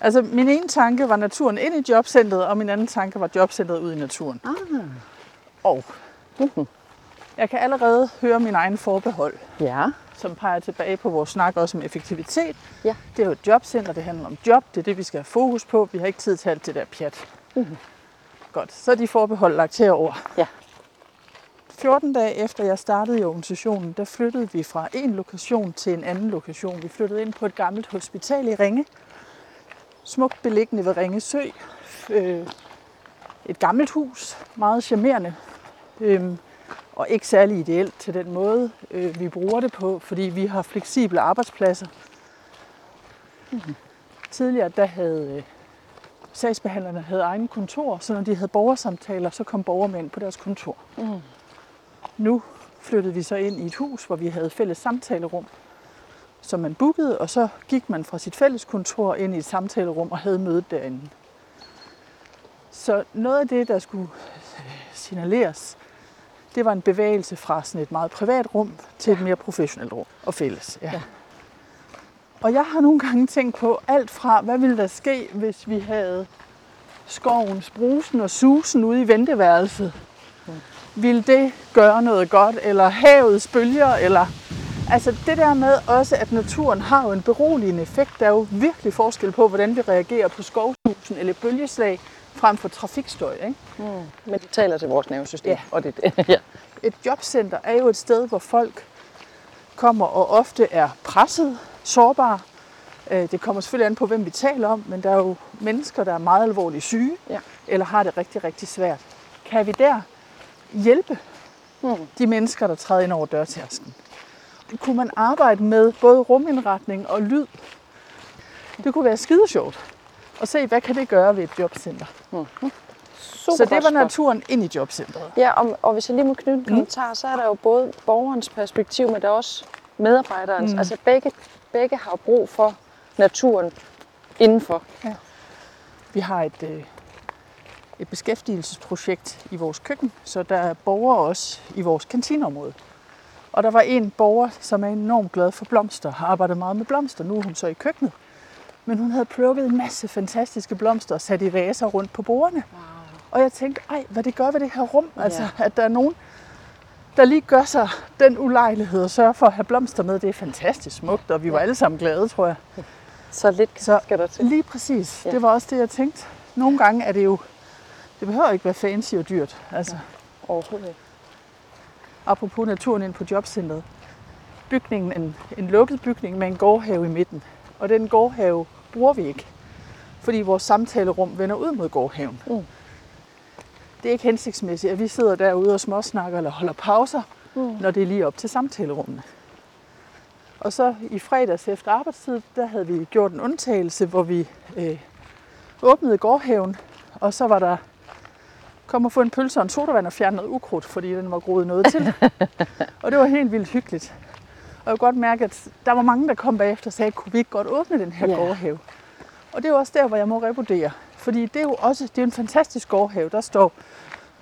Altså, min ene tanke var naturen ind i jobcentret, og min anden tanke var jobcentret ud i naturen. Ah. Og jeg kan allerede høre min egen forbehold, Ja. som peger tilbage på vores snak også om effektivitet. Ja. Det er jo et jobcenter, det handler om job, det er det, vi skal have fokus på. Vi har ikke tid til alt det der pjat. Mhm. Godt, så er de forbehold lagt herover. Ja. 14 dage efter jeg startede i organisationen, der flyttede vi fra en lokation til en anden lokation. Vi flyttede ind på et gammelt hospital i Ringe. Smukt beliggende ved Ringe Sø. Øh, et gammelt hus, meget charmerende. Øhm, og ikke særlig ideelt til den måde, øh, vi bruger det på, fordi vi har fleksible arbejdspladser. Mm-hmm. Tidligere der havde øh, sagsbehandlerne havde egen kontor, så når de havde borgersamtaler, så kom ind på deres kontor. Mm. Nu flyttede vi så ind i et hus, hvor vi havde fælles samtalerum, som man bookede, og så gik man fra sit fælles kontor ind i et samtalerum og havde mødet derinde. Så noget af det, der skulle signaleres, det var en bevægelse fra sådan et meget privat rum til et mere professionelt rum og fælles. Ja. Ja. Og jeg har nogle gange tænkt på alt fra, hvad ville der ske, hvis vi havde skovens brusen og susen ude i venteværelset. Vil det gøre noget godt, eller havets bølger, eller... Altså det der med også, at naturen har jo en beroligende effekt. Der er jo virkelig forskel på, hvordan vi reagerer på skovsusen eller bølgeslag frem for trafikstøj. Ikke? Men det taler til vores nervesystem. Ja. Og det, ja. Et jobcenter er jo et sted, hvor folk kommer og ofte er presset, sårbare. Øh, Det kommer selvfølgelig an på, hvem vi taler om, men der er jo mennesker, der er meget alvorligt syge, Ja. eller har det rigtig, rigtig svært. Kan vi der hjælpe Hmm. de mennesker, der træder ind over dørtærsken? Kunne man arbejde med både rumindretning og lyd? Det kunne være skide sjovt at se, hvad kan det gøre ved et jobcenter. Super Så det var naturen ind i jobcentret. Ja, og, og hvis jeg lige må knytte en kommentar, så er der jo både borgerens perspektiv, men der er også medarbejderens. Mm. Altså begge, begge har brug for naturen indenfor. Vi har et, øh, et beskæftigelsesprojekt i vores køkken, så der er borgere også i vores kantineområde. Og der var en borger, som er enormt glad for blomster, har arbejdet meget med blomster. Nu er hun så i køkkenet. Men hun havde plukket en masse fantastiske blomster og sat i vaser rundt på bordene. Wow. Og jeg tænkte, ej, hvad det gør ved det her rum. Altså, at der er nogen, der lige gør sig den ulejlighed og sørger for at have blomster med. Det er fantastisk smukt, og vi var alle sammen glade, tror jeg. Så lidt Så skal der til. lige præcis. Ja. Ja. Det var også det, jeg tænkte. Nogle gange er det jo, det behøver ikke være fancy og dyrt. Altså, Overhovedet ikke. apropos naturen ind på jobcentret. Bygningen, en, en lukket bygning med en gårdhave i midten. Og den gårdhave bruger vi ikke, fordi vores samtalerum vender ud mod gårdhaven. Mm. Det er ikke hensigtsmæssigt, at vi sidder derude og småsnakker eller holder pauser, Mm. når det er lige op til samtalerummene. Og så i fredags efter arbejdstid, der havde vi gjort en undtagelse, hvor vi øh, åbnede gårdhaven, og så var der kom og få en pølse og en sodavand og fjerne noget ukrudt, fordi den var groet noget til. og det var helt vildt hyggeligt. Og jeg kunne godt mærke, at der var mange, der kom bagefter og sagde, kunne vi ikke godt åbne den her yeah. gårdhave? Og det er jo også der, hvor jeg må revurdere. Fordi det er jo også det er en fantastisk gårdhave. Der står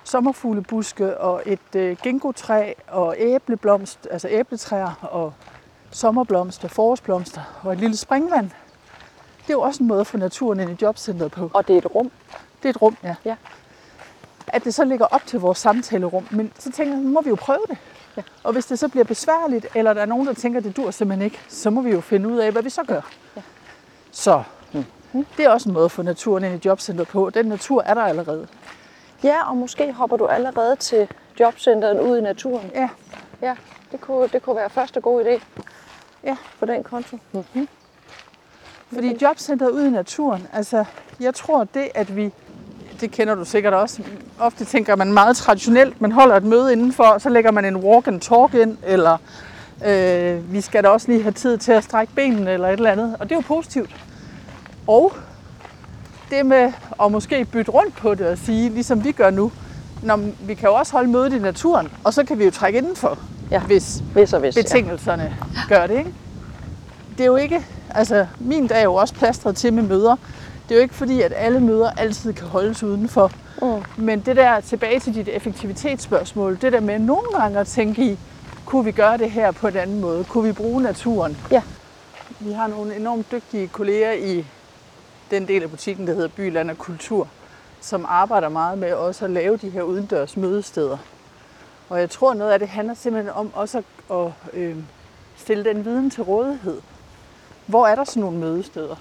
sommerfuglebuske og et øh, ginkgotræ og æbleblomst, altså æbletræer og sommerblomster, forårsblomster og et lille springvand. Det er jo også en måde at få naturen ind i jobcentret på. Og det er et rum. Det er et rum, ja. Ja. At det så ligger op til vores samtalerum. Men så tænker jeg, nu må vi jo prøve det. Ja. Og hvis det så bliver besværligt, eller der er nogen, der tænker, det dur simpelthen ikke, så må vi jo finde ud af, hvad vi så gør. Ja. Så det er også en måde at få naturen ind i jobcentret på. Den natur er der allerede. Ja, og måske hopper du allerede til jobcentret ud i naturen. Ja, Ja, det kunne, det kunne være første god idé ja. på den konto. Mm-hmm. Fordi jobcentret ude i naturen, altså jeg tror det, at vi, det kender du sikkert også, ofte tænker man meget traditionelt, man holder et møde indenfor, så lægger man en walk and talk ind, eller øh, vi skal da også lige have tid til at strække benene, eller et eller andet, og det er jo positivt. Og det med at måske bytte rundt på det og sige, ligesom vi gør nu, når vi kan jo også holde mødet i naturen, og så kan vi jo trække indenfor, Ja. hvis Hvis og hvis. betingelserne gør det, ikke? Det er jo ikke, altså min dag er jo også plastret til med møder. Det er jo ikke fordi, at alle møder altid kan holdes udenfor. Mm. Men det der tilbage til dit effektivitetsspørgsmål, det der med nogle gange at tænke i, kunne vi gøre det her på en anden måde? Kunne vi bruge naturen? Ja. Vi har nogle enormt dygtige kolleger i den del af butikken, der hedder Byland og Kultur, som arbejder meget med også at lave de her udendørs mødesteder. Og jeg tror, noget af det handler simpelthen om også at, at øh, stille den viden til rådighed. Hvor er der sådan nogle mødesteder?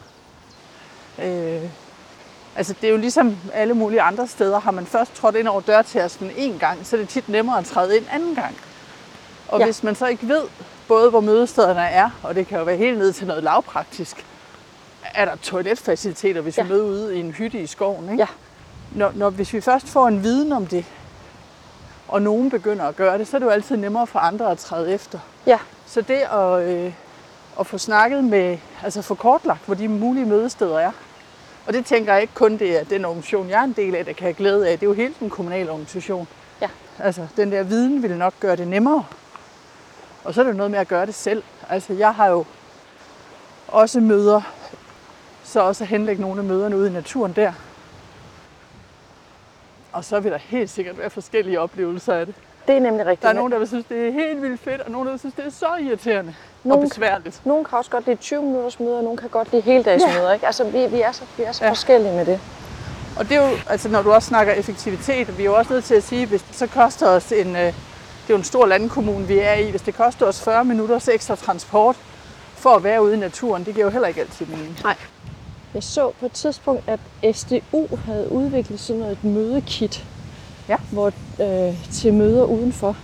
Øh, altså det er jo ligesom alle mulige andre steder. Har man først trådt ind over dørtærsken en gang, så er det tit nemmere at træde ind anden gang. Og Ja. hvis man så ikke ved både, hvor mødestederne er, og det kan jo være helt ned til noget lavpraktisk, er der toiletfaciliteter, hvis Ja. vi møder ude i en hytte i skoven. Ikke? Ja. Når, når, hvis vi først får en viden om det, og nogen begynder at gøre det, så er det jo altid nemmere for andre at træde efter. Ja. Så det at, øh, at få snakket med, altså få kortlagt, hvor de mulige mødesteder er. Og det tænker jeg ikke kun, det er den organisation, jeg er en del af, der kan have glæde af. Det er jo hele den kommunale organisation. Ja. Altså, den der viden vil nok gøre det nemmere. Og så er det noget med at gøre det selv. Altså, jeg har jo også møder, så også at henlægge nogle af møderne ude i naturen der. Og så vil der helt sikkert være forskellige oplevelser af det. Det er nemlig rigtigt. Der er nogen, der vil synes, det er helt vildt fedt, og nogen, der vil synes, det er så irriterende Nogen- og besværligt. Nogen kan også godt lide 20 minutters møder, og nogen kan godt lide heldagsmøder. Ja. Ikke? Altså, vi, vi er så, vi er så Ja. forskellige med det. Og det er jo, altså når du også snakker effektivitet, vi er jo også nødt til at sige, hvis det så koster os en, øh, det er jo en stor landkommune, vi er i, hvis det koster os 40 minutters ekstra transport for at være ude i naturen, det giver jo heller ikke altid mening. Jeg så på et tidspunkt, at SDU havde udviklet sådan noget et mødekit, Ja. hvor, øh, til møder udenfor,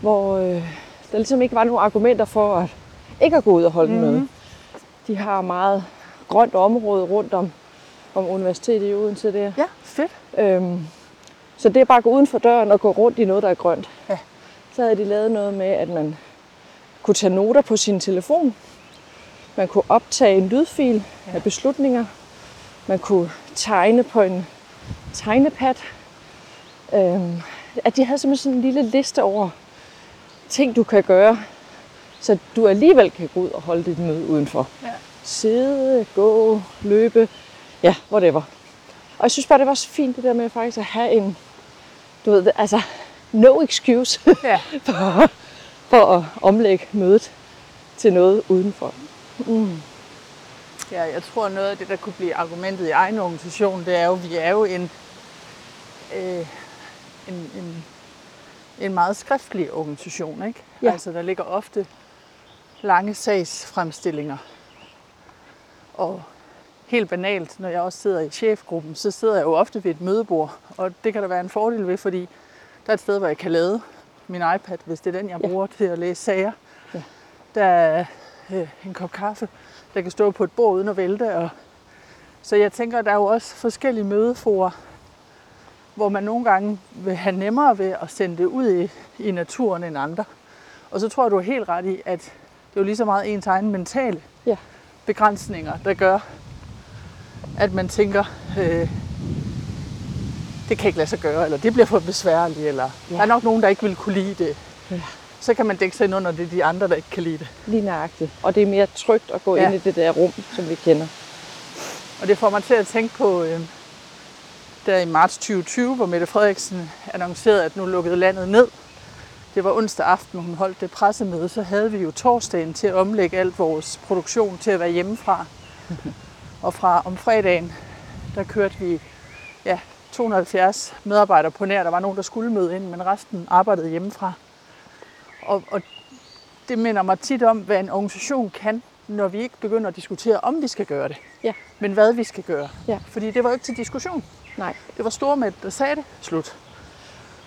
hvor øh, der ligesom ikke var nogen argumenter for at ikke at gå ud og holde mm. Mhm. møde. De har meget grønt område rundt om, om universitetet i Odense der. Ja, fedt. Øhm, så det er bare at gå uden for døren og gå rundt i noget, der er grønt. Ja. Så havde de lavet noget med, at man kunne tage noter på sin telefon. Man kunne optage en lydfil af beslutninger. Man kunne tegne på en tegnepad. Øhm, at de havde simpelthen sådan en lille liste over ting, du kan gøre, så du alligevel kan gå ud og holde dit møde udenfor. Ja. Sidde, gå, løbe, ja, whatever. Og jeg synes bare, det var så fint det der med faktisk at have en, du ved, altså, no excuse Ja. for, for at omlægge mødet til noget udenfor. Ja, jeg tror noget af det, der kunne blive argumentet i egen organisation, det er jo, vi er jo en, øh, en, en, en meget skriftlig organisation, ikke? Ja. Altså, der ligger ofte lange sagsfremstillinger. Og helt banalt, når jeg også sidder i chefgruppen, så sidder jeg jo ofte ved et mødebord. Og det kan der være en fordel ved, fordi der er et sted, hvor jeg kan lade min iPad, hvis det er den, jeg Ja. bruger til at læse sager. Ja. Der er øh, en kop kaffe, der kan stå på et bord uden at vælte. Og... Så jeg tænker, der er jo også forskellige mødeforer, hvor man nogle gange vil have nemmere ved at sende det ud i, i naturen end andre. Og så tror jeg, du er helt ret i, at det er jo lige så meget ens egen mentale Ja. begrænsninger, der gør, at man tænker, øh, det kan ikke lade sig gøre, eller det bliver for besværligt, eller ja. der er nok nogen, der ikke vil kunne lide det. Ja. Så kan man dække sig ind under det, de andre, der ikke kan lide det. Lige nøjagtigt. Og det er mere trygt at gå Ja. ind i det der rum, som vi kender. Og det får mig til at tænke på, øh, der i marts 2020, hvor Mette Frederiksen annoncerede, at nu lukkede landet ned. Det var onsdag aften, hun holdt det pressemøde, så havde vi jo torsdagen til at omlægge alt vores produktion til at være hjemmefra. Og fra om fredagen, der kørte vi ja, 270 medarbejdere på nær. Der var nogen, der skulle møde ind, men resten arbejdede hjemmefra. Og, og det minder mig tit om, hvad en organisation kan, når vi ikke begynder at diskutere, om vi skal gøre det Ja. men hvad vi skal gøre. Ja. Fordi det var jo ikke til diskussion. Nej. Det var Stormæt, der sagde det. Slut.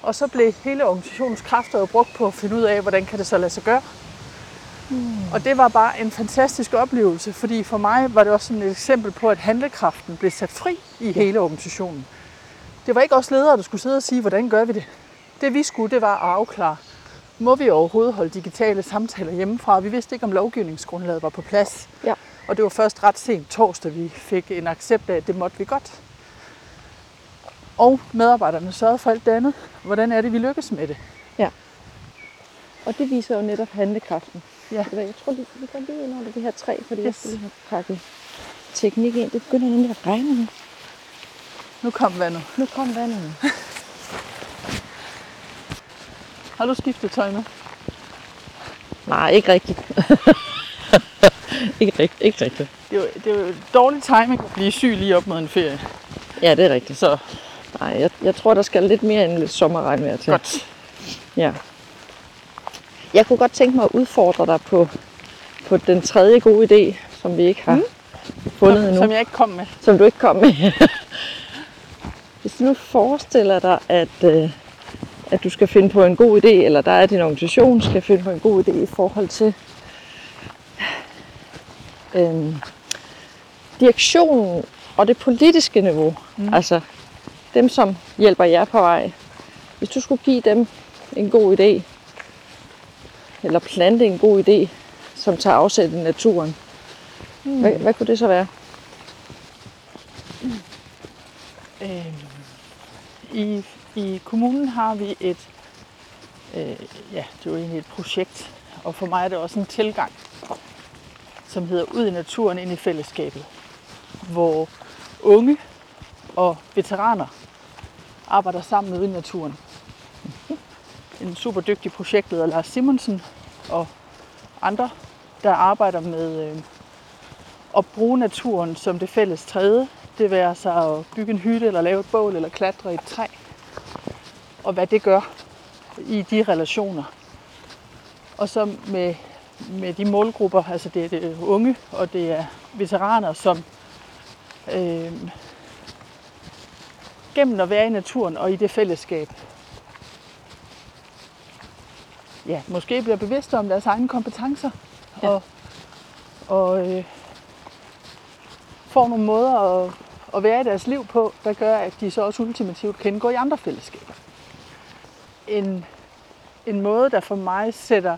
Og så blev hele organisationens kræfter jo brugt på at finde ud af, hvordan kan det så lade sig gøre. Mm. Og det var bare en fantastisk oplevelse, fordi for mig var det også sådan et eksempel på, at handlekraften blev sat fri i hele organisationen. Det var ikke os ledere, der skulle sidde og sige, hvordan gør vi det. Det vi skulle, det var at afklare, må vi overhovedet holde digitale samtaler hjemmefra? Vi vidste ikke, om lovgivningsgrundlaget var på plads. Ja. Og det var først ret sent torsdag, vi fik en accept af, at det måtte vi godt. Og medarbejderne sørgede for alt det andet. Hvordan er det, vi lykkes med det? Og det viser jo netop handlekraften. Ja. Jeg tror lige, vi går lige ind under det her træ, fordi yes. jeg skal lige have pakket teknik ind. Det begynder nemlig at regne nu. Nu kom vandet. Nu kom vandet. Har du skiftet tøj nu? Nej, ikke rigtigt. ikke rigtigt. Ikke rigtigt. Det er, jo, det er jo dårlig timing at blive syg lige op mod en ferie. Ja, det er rigtigt. Så Nej, jeg, jeg tror, der skal lidt mere end lidt sommerregnvejr til. godt. Ja. Jeg kunne godt tænke mig at udfordre dig på, på den tredje gode idé, som vi ikke har mm. fundet Som, endnu. som jeg ikke kom med. som du ikke kom med. Hvis du nu forestiller dig, at, øh, at du skal finde på en god idé, eller der er din organisation skal finde på en god idé i forhold til øh, direktionen og det politiske niveau. Mm. Altså dem, som hjælper jer på vej. Hvis du skulle give dem en god idé, eller plante en god idé, som tager afsæt i naturen, mm. hvad, hvad kunne det så være? Øh, i, i kommunen har vi et, øh, ja, det er jo egentlig et projekt, og for mig er det også en tilgang, som hedder Ud i naturen ind i fællesskabet, hvor unge og veteraner arbejder sammen ude i naturen. En super dygtig projektleder, Lars Simonsen, og andre, der arbejder med øh, at bruge naturen som det fælles træde. Det være sig at bygge en hytte, eller lave et bål, eller klatre i et træ. Og hvad det gør i de relationer. Og så med, med de målgrupper, altså det er det unge, og det er veteraner, som øh, gennem at være i naturen og i det fællesskab, ja, måske bliver bevidste om deres egne kompetencer. Ja. Og, og øh, får nogle måder at, at være i deres liv på, der gør, at de så også ultimativt kan indgå i andre fællesskaber. En, en måde, der for mig sætter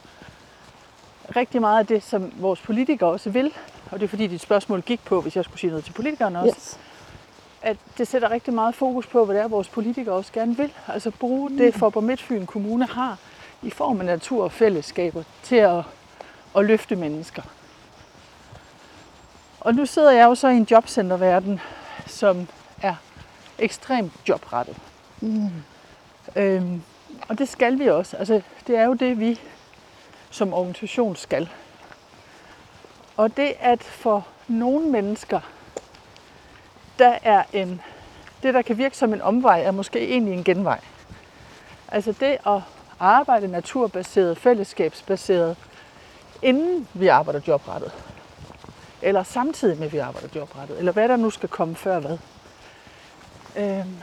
rigtig meget af det, som vores politikere også vil, og det er fordi dit spørgsmål gik på, hvis jeg skulle sige noget til politikerne også, Yes. at det sætter rigtig meget fokus på, hvad det er, vores politikere også gerne vil. Altså bruge mm. det, Forborg Midtfyn Kommune har i form af natur og fællesskaber til at, at løfte mennesker. Og nu sidder jeg jo så i en jobcenterverden, som er ekstremt jobrettet. Mm. Øhm, og det skal vi også. Altså, det er jo det, vi som organisation skal. Og det, at for nogle mennesker, der er en, det, der kan virke som en omvej, er måske egentlig en genvej. Altså det at arbejde naturbaseret, fællesskabsbaseret, inden vi arbejder jobrettet. eller samtidig med, at vi arbejder jobrettet, eller hvad der nu skal komme før hvad. Øhm,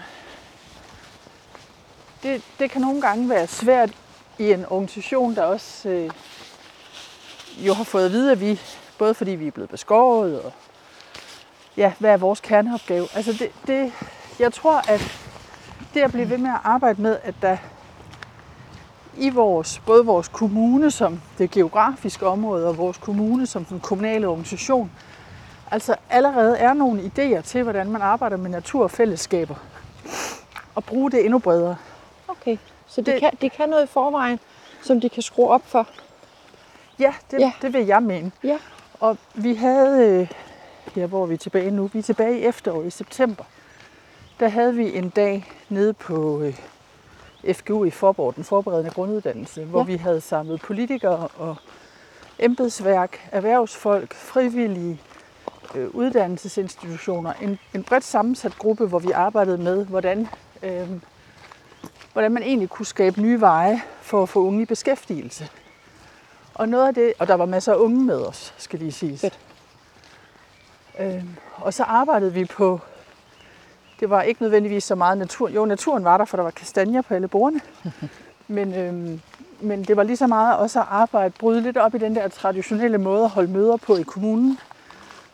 det, det kan nogle gange være svært i en organisation, der også øh, jo har fået at vide, at vi, både fordi vi er blevet beskåret, og ja, hvad er vores kerneopgave. Altså det, det, jeg tror, at det at blive ved med at arbejde med, at der i vores, både vores kommune som det geografiske område, og vores kommune som den kommunale organisation, altså allerede er nogle idéer til, hvordan man arbejder med natur og fællesskaber. Og bruge det endnu bredere. Okay, så de, Det- kan, de kan noget i forvejen, som de kan skrue op for. Ja, det, Ja. det vil jeg mene. Ja. Og vi havde, øh, ja, hvor er vi tilbage nu? Vi er tilbage i efteråret i september. Der havde vi en dag nede på øh, FGU i Forborg, den forberedende grunduddannelse, hvor Ja. vi havde samlet politikere og embedsværk, erhvervsfolk, frivillige, øh, uddannelsesinstitutioner. En, en bredt sammensat gruppe, hvor vi arbejdede med, hvordan, øh, hvordan man egentlig kunne skabe nye veje for at få unge i beskæftigelse. Og noget af det, og der var masser af unge med os, skal lige siges. Fedt. Øhm, og så arbejdede vi på, det var ikke nødvendigvis så meget natur. Jo, naturen var der, for der var kastanjer på alle bordene. men, øhm, men det var lige så meget også at arbejde, bryde lidt op i den der traditionelle måde at holde møder på i kommunen.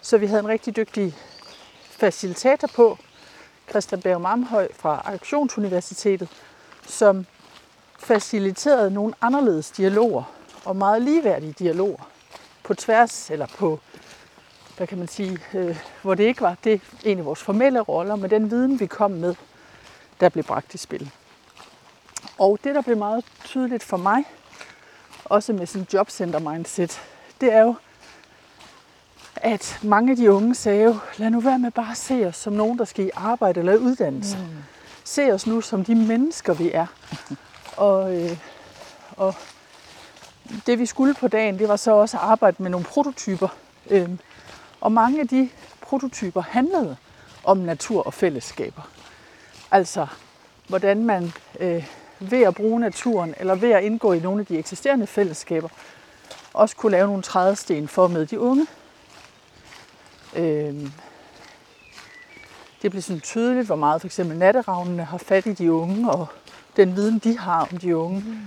Så vi havde en rigtig dygtig facilitator på, Christian Berg Mamhøj fra Aktionsuniversitetet, som faciliterede nogle anderledes dialoger og meget ligeværdige dialoger på tværs, eller på, hvad kan man sige, øh, hvor det ikke var det en af vores formelle roller, men den viden, vi kom med, der blev bragt i spil. Og det, der blev meget tydeligt for mig, også med sådan jobcenter mindset, det er jo, at mange af de unge sagde jo, lad nu være med bare at se os som nogen, der skal i arbejde eller i uddannelse. Mm. Se os nu som de mennesker, vi er. og, øh, og det vi skulle på dagen, det var så også at arbejde med nogle prototyper. Øhm, og mange af de prototyper handlede om natur og fællesskaber. Altså, hvordan man øh, ved at bruge naturen, eller ved at indgå i nogle af de eksisterende fællesskaber, også kunne lave nogle trædesten for med de unge. Øh, det blev sådan tydeligt, hvor meget for eksempel natteravnene har fat i de unge, og den viden, de har om de unge. Mm.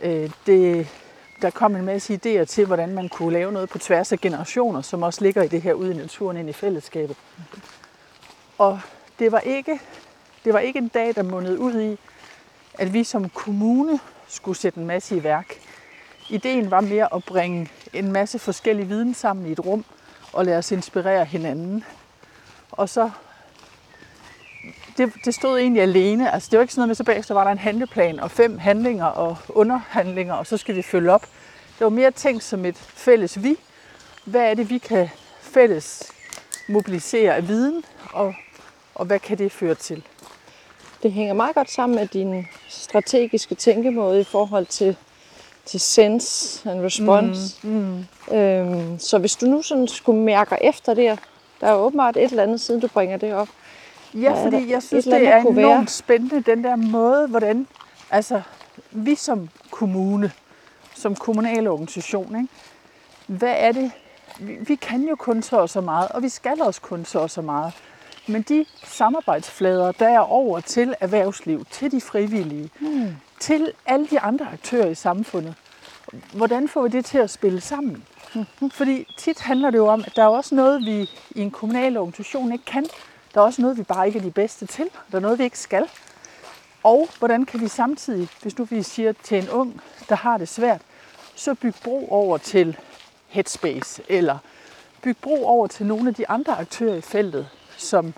Øh, det, der kom en masse idéer til, hvordan man kunne lave noget på tværs af generationer, som også ligger i det her ude i naturen, ind i fællesskabet. Og det var ikke, det var ikke en dag, der mundede ud i, at vi som kommune skulle sætte en masse i værk. Ideen var mere at bringe en masse forskellig viden sammen i et rum og lade os inspirere hinanden. Og så det, det stod egentlig alene. Altså, det var ikke sådan noget med, så bagefter var der en handleplan og fem handlinger og underhandlinger, og så skal vi følge op. Det var mere tænkt som et fælles vi. Hvad er det, vi kan fælles mobilisere af viden, og, og hvad kan det føre til? Det hænger meget godt sammen med din strategiske tænkemåde i forhold til, til sense and response. Mm, mm. Øhm, så hvis du nu sådan skulle mærke efter det, der er åbenbart et eller andet, siden du bringer det op. Ja, fordi jeg synes, det er enormt være? spændende, den der måde, hvordan altså, vi som kommune, som kommunal organisation, ikke? hvad er det? Vi, vi kan jo kun så og så meget, og vi skal også kun så og så meget. Men de samarbejdsflader, der er over til erhvervsliv, til de frivillige, mm. til alle de andre aktører i samfundet, hvordan får vi det til at spille sammen? Fordi tit handler det jo om, at der er også noget, vi i en kommunal organisation ikke kan. Der er også noget, vi bare ikke er de bedste til. Der er noget, vi ikke skal. Og hvordan kan vi samtidig, hvis nu vi siger til en ung, der har det svært, så bygge bro over til Headspace, eller bygge bro over til nogle af de andre aktører i feltet, som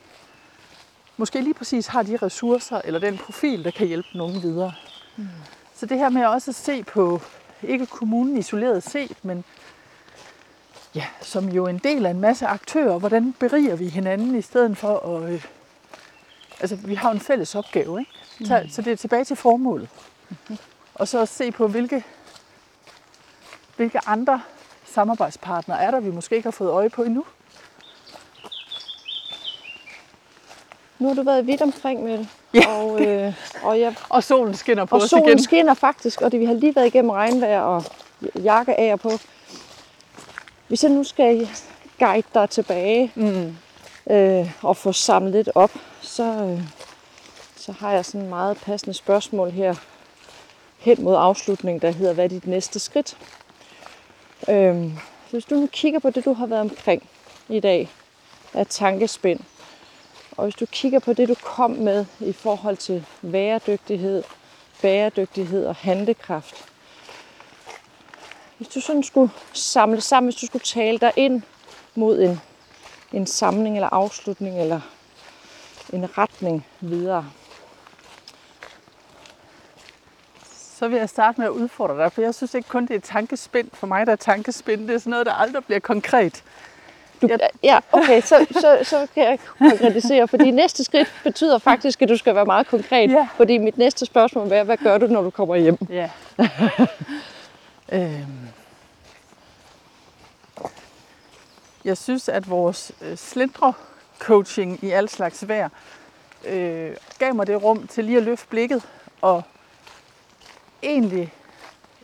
måske lige præcis har de ressourcer eller den profil, der kan hjælpe nogen videre. Mm. Så det her med også at se på, ikke kommunen isoleret set, men ja, som jo en del af en masse aktører, hvordan beriger vi hinanden i stedet for at... Øh, altså, vi har en fælles opgave, ikke? Så, mm. så det er tilbage til formålet. Mm-hmm. Og så også se på, hvilke, hvilke andre samarbejdspartnere er der, vi måske ikke har fået øje på endnu. Nu har du været vidt omkring med det. Ja. Og, øh, og, jeg, Og solen skinner på og os solen igen. skinner faktisk, og det, vi har lige været igennem regnvejr og jakke af og på. Hvis jeg nu skal guide dig tilbage Mm. øh, og få samlet lidt op, så, øh, så har jeg sådan et meget passende spørgsmål her hen mod afslutningen, der hedder, hvad er dit næste skridt? Øhm, hvis du nu kigger på det, du har været omkring i dag af tankespind, og hvis du kigger på det, du kom med i forhold til bæredygtighed, bæredygtighed og handlekraft, hvis du sådan skulle samle sammen, hvis du skulle tale dig ind mod en, en samling eller afslutning eller en retning videre, Så vil jeg starte med at udfordre dig, for jeg synes ikke kun, det er tankespind. For mig der er tankespind, det er sådan noget, der aldrig bliver konkret. Du, Jeg- ja, okay, så, så, så kan jeg konkretisere, fordi næste skridt betyder faktisk, at du skal være meget konkret. Ja. Fordi mit næste spørgsmål er, hvad gør du, når du kommer hjem? Ja. øhm. Jeg synes, at vores øh, slindre coaching i al slags vejr øh, gav mig det rum til lige at løfte blikket og egentlig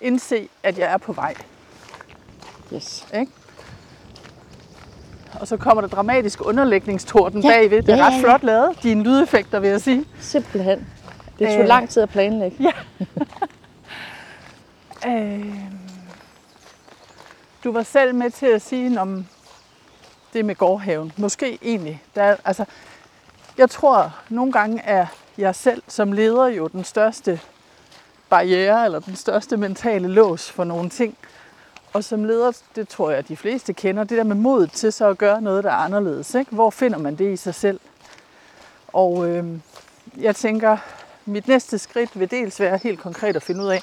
indse, at jeg er på vej. Yes. Ikke? Og så kommer der dramatisk underlægningstorden Ja, ja. bagved. Det er ja, ret ja, ja. flot lavet, dine lydeffekter, vil jeg sige. Simpelthen. Det tog Øh. lang tid at planlægge. Øh, du var selv med til at sige om det med gårdhaven. Måske egentlig. Der, er- altså, jeg tror, nogle gange er jeg selv som leder jo den største barriere, eller den største mentale lås for nogle ting. Og som leder, det tror jeg, de fleste kender, det der med mod til så at gøre noget, der er anderledes. Ikke? Hvor finder man det i sig selv? Og øh, jeg tænker, mit næste skridt vil dels være helt konkret at finde ud af,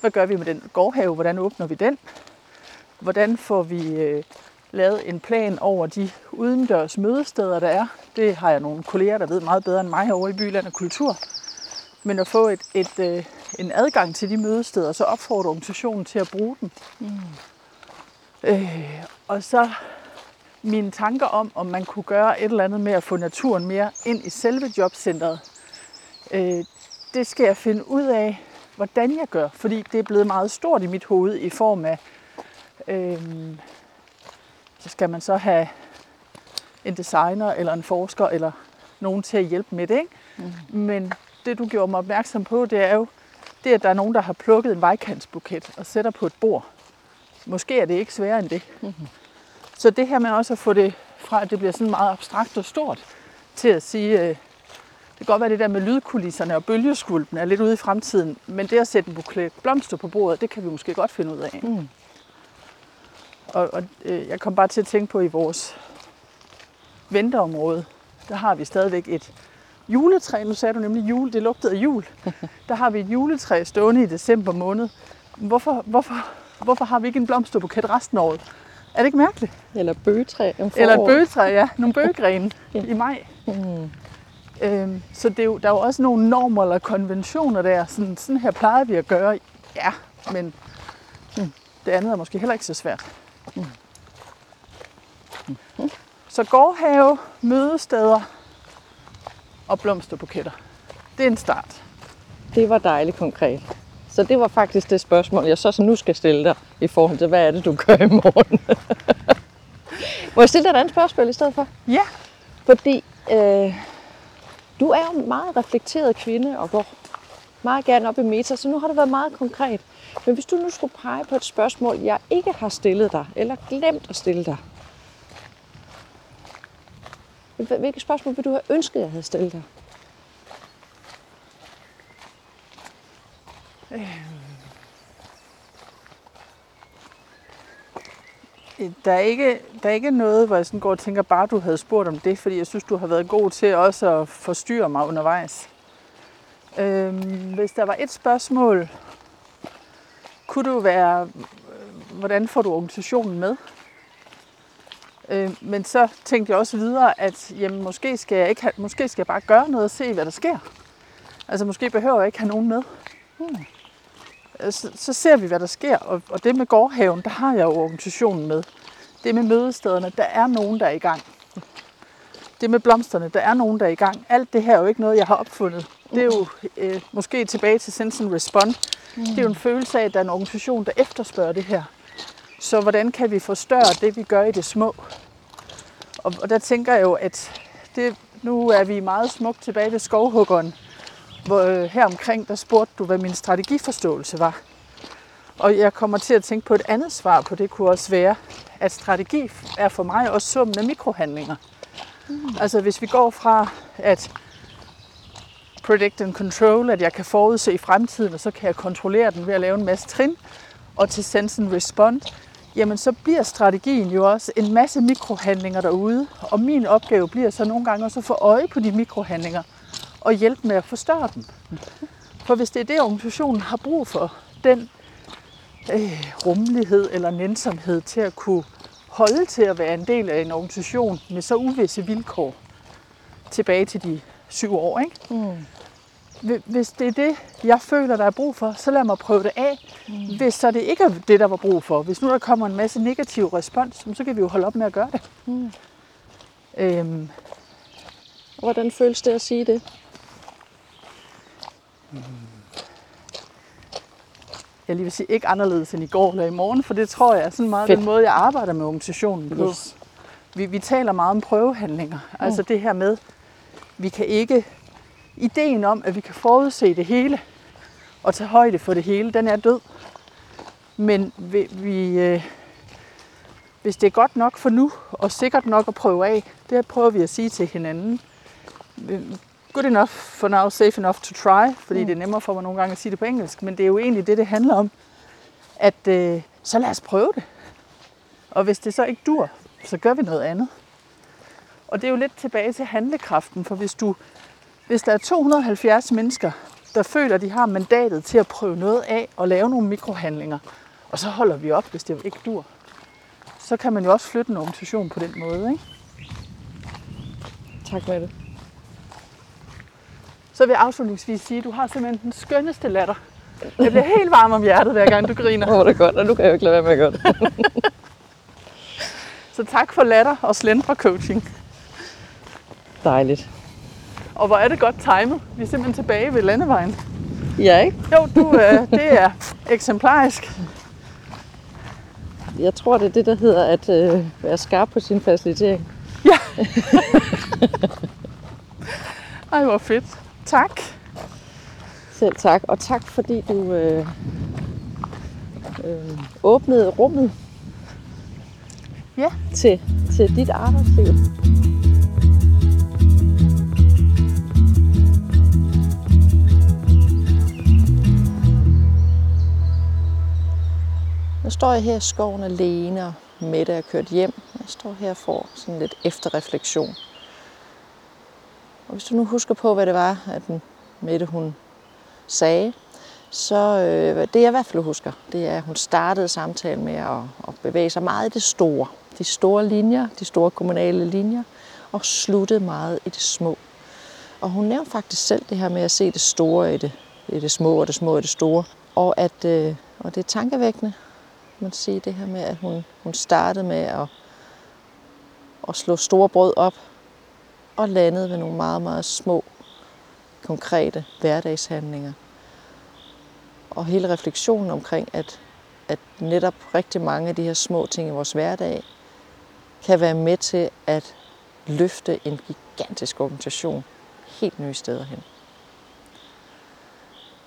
hvad gør vi med den gårdhave? Hvordan åbner vi den? Hvordan får vi øh, lavet en plan over de udendørs mødesteder, der er? Det har jeg nogle kolleger, der ved meget bedre end mig herovre i Byland og Kultur. Men at få et, et, øh, en adgang til de mødesteder, så opfordre organisationen til at bruge den. Mm. Øh, og så mine tanker om, om man kunne gøre et eller andet med at få naturen mere ind i selve jobcentret. Øh, det skal jeg finde ud af, hvordan jeg gør, fordi det er blevet meget stort i mit hoved i form af, øhm, så skal man så have en designer eller en forsker eller nogen til at hjælpe med det. Ikke? Mm. Men det du gjorde mig opmærksom på, det er jo, det at der er nogen, der har plukket en vejkantsbuket og sætter på et bord. Måske er det ikke sværere end det. Mm-hmm. Så det her med også at få det fra, at det bliver sådan meget abstrakt og stort, til at sige, øh, det kan godt være det der med lydkulisserne og bølgeskvulpen er lidt ude i fremtiden, men det at sætte en buket blomster på bordet, det kan vi måske godt finde ud af. Mm. Og, og øh, jeg kom bare til at tænke på i vores venteområde, der har vi stadigvæk et juletræ. Nu sagde du nemlig jul, det lugtede af jul. Der har vi et juletræ stående i december måned. Hvorfor, hvorfor, hvorfor har vi ikke en blomsterbuket resten af året? Er det ikke mærkeligt? Eller bøgetræ om Eller et foråret. bøgetræ, ja. Nogle bøgegrene Ja. i maj. Mm. Øhm, så det er jo, der er jo også nogle normer eller konventioner der. Sådan, sådan her plejer vi at gøre. Ja, men hmm, det andet er måske heller ikke så svært. Så gårdhave, mødesteder og blomsterbuketter. Det er en start. Det var dejligt konkret. Så det var faktisk det spørgsmål, jeg så, så nu skal stille dig i forhold til, hvad er det, du gør i morgen? Må jeg stille dig et andet spørgsmål i stedet for? Ja, Fordi øh, du er jo en meget reflekteret kvinde og går meget gerne op i meta, så nu har det været meget konkret. Men hvis du nu skulle pege på et spørgsmål, jeg ikke har stillet dig, eller glemt at stille dig, hvilke spørgsmål vil du have ønsket, jeg havde stillet dig? Øh, der er, ikke, der er ikke noget, hvor jeg sådan går og tænker, bare du havde spurgt om det, fordi jeg synes, du har været god til også at forstyrre mig undervejs. Øhm, hvis der var et spørgsmål, kunne du være, hvordan får du organisationen med? Øh, men så tænkte jeg også videre, at jamen, måske, skal jeg ikke have, måske skal jeg bare gøre noget og se, hvad der sker. Altså måske behøver jeg ikke have nogen med. Hmm. Øh, så, så ser vi, hvad der sker. Og, og det med gårdhaven, der har jeg jo organisationen med. Det med mødestederne, der er nogen, der er i gang. Det med blomsterne, der er nogen, der er i gang. Alt det her er jo ikke noget, jeg har opfundet. Det er jo øh, måske tilbage til Sense Respond. Mm. Det er jo en følelse af, at der er en organisation, der efterspørger det her. Så hvordan kan vi forstørre det, vi gør i det små? Og, og der tænker jeg jo, at det, nu er vi meget smukt tilbage ved skovhuggeren, hvor øh, her omkring, der spurgte du, hvad min strategiforståelse var. Og jeg kommer til at tænke på et andet svar på det, kunne også være, at strategi er for mig også summen af mikrohandlinger. Mm. Altså hvis vi går fra at predict and control, at jeg kan forudse i fremtiden, og så kan jeg kontrollere den ved at lave en masse trin, og til sense and respond, jamen så bliver strategien jo også en masse mikrohandlinger derude. Og min opgave bliver så nogle gange også at få øje på de mikrohandlinger og hjælpe med at forstørre dem. For hvis det er det, organisationen har brug for, den øh, rummelighed eller nænsomhed til at kunne holde til at være en del af en organisation med så uvisse vilkår tilbage til de syv år. Ikke? Mm. Hvis det er det, jeg føler, der er brug for, så lad mig prøve det af. Mm. Hvis så det ikke er det, der var brug for, hvis nu der kommer en masse negativ respons, så kan vi jo holde op med at gøre det. Mm. Øhm. Hvordan føles det at sige det? Mm. Jeg lige vil sige, ikke anderledes end i går eller i morgen, for det tror jeg er sådan meget Fedt. den måde, jeg arbejder med organisationen på. Yes. Vi, vi taler meget om prøvehandlinger. Mm. Altså det her med, vi kan ikke ideen om, at vi kan forudse det hele og tage højde for det hele, den er død. Men vi, vi, øh, hvis det er godt nok for nu, og sikkert nok at prøve af, det prøver vi at sige til hinanden. Good enough for now, safe enough to try, fordi mm. det er nemmere for mig nogle gange at sige det på engelsk, men det er jo egentlig det, det handler om, at øh, så lad os prøve det. Og hvis det så ikke dur, så gør vi noget andet. Og det er jo lidt tilbage til handlekraften, for hvis du hvis der er 270 mennesker, der føler, at de har mandatet til at prøve noget af og lave nogle mikrohandlinger, og så holder vi op, hvis det ikke dur, så kan man jo også flytte en organisation på den måde. Ikke? Tak med det. Så vil jeg afslutningsvis sige, at du har simpelthen den skønneste latter. Jeg bliver helt varm om hjertet, hver gang du griner. Åh, oh, det er godt, og nu kan jeg jo ikke lade være med det. så tak for latter og slendre coaching. Dejligt. Og hvor er det godt timet. Vi er simpelthen tilbage ved landevejen. Ja, ikke? Jo, du, øh, det er eksemplarisk. Jeg tror, det er det, der hedder at øh, være skarp på sin facilitering. Ja. Ej, hvor fedt. Tak. Selv tak. Og tak, fordi du øh, øh, åbnede rummet ja. til, til dit arbejdsliv. Nu står jeg her i skoven alene, og Mette er kørt hjem. Jeg står her og får sådan lidt efterreflektion. Og hvis du nu husker på, hvad det var, at Mette hun sagde, så øh, det jeg i hvert fald husker, det er, at hun startede samtalen med at, at bevæge sig meget i det store. De store linjer, de store kommunale linjer, og sluttede meget i det små. Og hun nævnte faktisk selv det her med at se det store i det, i det små, og det små i det store. Og, at, øh, og det er tankevækkende, man sige, det her med, at hun, hun startede med at, at slå store brød op og landede ved nogle meget, meget små, konkrete hverdagshandlinger. Og hele refleksionen omkring, at, at netop rigtig mange af de her små ting i vores hverdag kan være med til at løfte en gigantisk organisation helt nye steder hen.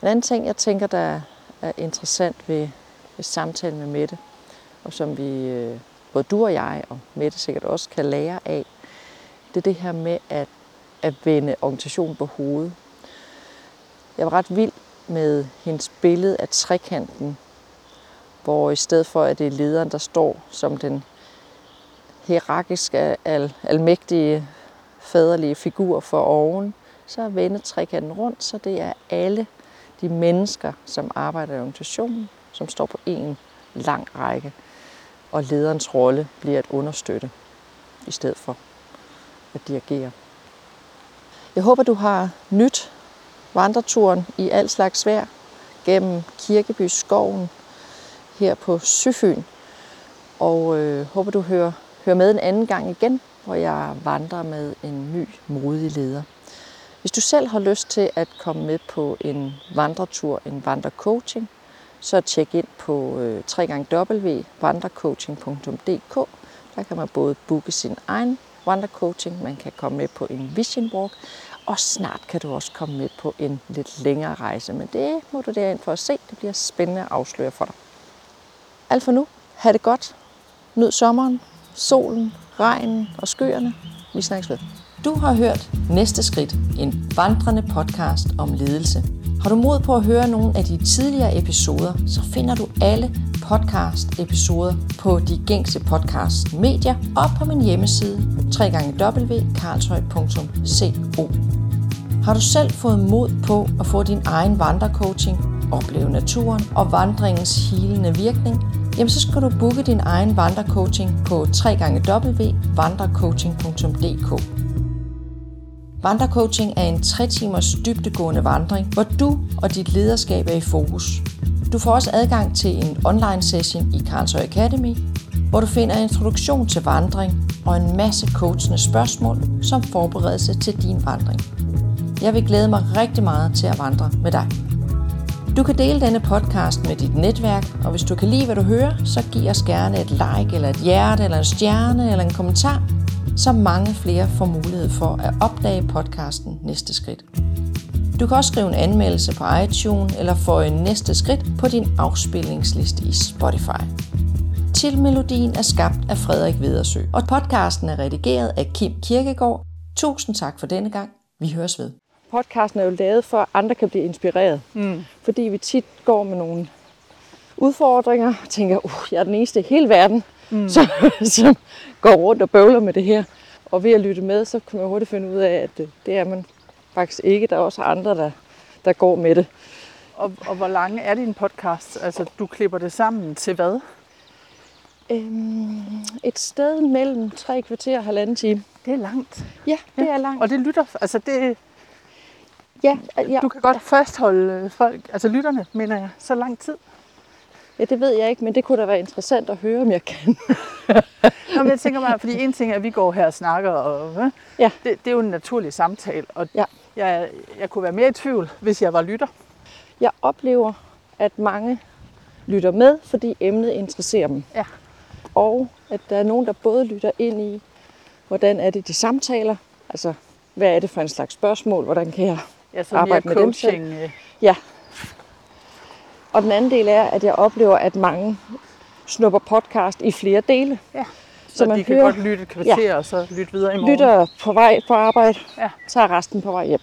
En anden ting, jeg tænker, der er interessant ved, ved samtalen med Mette, og som vi, øh, både du og jeg og Mette sikkert også kan lære af, det er det her med at, at vende organisationen på hovedet. Jeg var ret vild med hendes billede af trekanten, hvor i stedet for, at det er lederen, der står som den hierarkiske, al, almægtige, faderlige figur for oven, så er vende trekanten rundt, så det er alle de mennesker, som arbejder i organisationen, som står på en lang række, og lederens rolle bliver at understøtte i stedet for at dirigere. Jeg håber, du har nyt vandreturen i al slags vejr gennem Kirkeby skoven her på Syfyn. Og øh, håber, du hører, hører med en anden gang igen, hvor jeg vandrer med en ny modig leder. Hvis du selv har lyst til at komme med på en vandretur, en vandrecoaching, så tjek ind på øh, www.vandrecoaching.dk. Der kan man både booke sin egen vandrecoaching, man kan komme med på en vision walk, og snart kan du også komme med på en lidt længere rejse. Men det må du derind for at se. Det bliver spændende at afsløre for dig. Alt for nu. Ha' det godt. Nyd sommeren, solen, regnen og skyerne. Vi snakkes ved. Du har hørt Næste Skridt, en vandrende podcast om ledelse. Har du mod på at høre nogle af de tidligere episoder, så finder du alle podcast-episoder på de gængse podcast-medier og på min hjemmeside www.karlshøj.co. Har du selv fået mod på at få din egen vandrecoaching, opleve naturen og vandringens hilende virkning, jamen så skal du booke din egen vandrecoaching på www.vandrecoaching.dk. Vandrecoaching er en 3 timers dybdegående vandring, hvor du og dit lederskab er i fokus. Du får også adgang til en online session i Karlsøj Academy, hvor du finder introduktion til vandring og en masse coachende spørgsmål som forberedelse til din vandring. Jeg vil glæde mig rigtig meget til at vandre med dig. Du kan dele denne podcast med dit netværk, og hvis du kan lide, hvad du hører, så giv os gerne et like, eller et hjerte, eller en stjerne, eller en kommentar, så mange flere får mulighed for at opdage podcasten Næste Skridt. Du kan også skrive en anmeldelse på iTunes, eller få en næste skridt på din afspilningsliste i Spotify. Titelmelodien er skabt af Frederik Vedersø, og podcasten er redigeret af Kim Kirkegaard. Tusind tak for denne gang. Vi høres ved. Podcasten er jo lavet for, at andre kan blive inspireret. Mm. Fordi vi tit går med nogle udfordringer og tænker, uh, jeg er den eneste i hele verden, mm. som, som går rundt og bøvler med det her. Og ved at lytte med, så kan man hurtigt finde ud af, at det, det er man faktisk ikke. Der er også andre, der, der går med det. Og, og hvor lange er din podcast? Altså, du klipper det sammen til hvad? Øhm, et sted mellem tre kvarter og halvanden time. Det er langt. Ja, det ja. er langt. Og det lytter, altså det, ja, ja, du kan godt fastholde folk, altså lytterne, mener jeg, så lang tid. Ja, det ved jeg ikke, men det kunne da være interessant at høre, om jeg kan. Nå, men jeg tænker bare, fordi en ting er, at vi går her og snakker, og Ja. det, det er jo en naturlig samtale, og Ja. jeg, jeg kunne være mere i tvivl, hvis jeg var lytter. Jeg oplever, at mange lytter med, fordi emnet interesserer dem. Ja. Og at der er nogen, der både lytter ind i, hvordan er det, de samtaler, altså hvad er det for en slags spørgsmål, hvordan kan jeg Ja, så Arbejde med dem selv. coaching. øh, Ja. Og den anden del er, at jeg oplever, at mange snupper podcast i flere dele. Ja. Så, Så man de kan hører- godt lytte et kvarter, ja. og så lytte videre i morgen. Lytter på vej på arbejde, Ja. så er resten på vej hjem.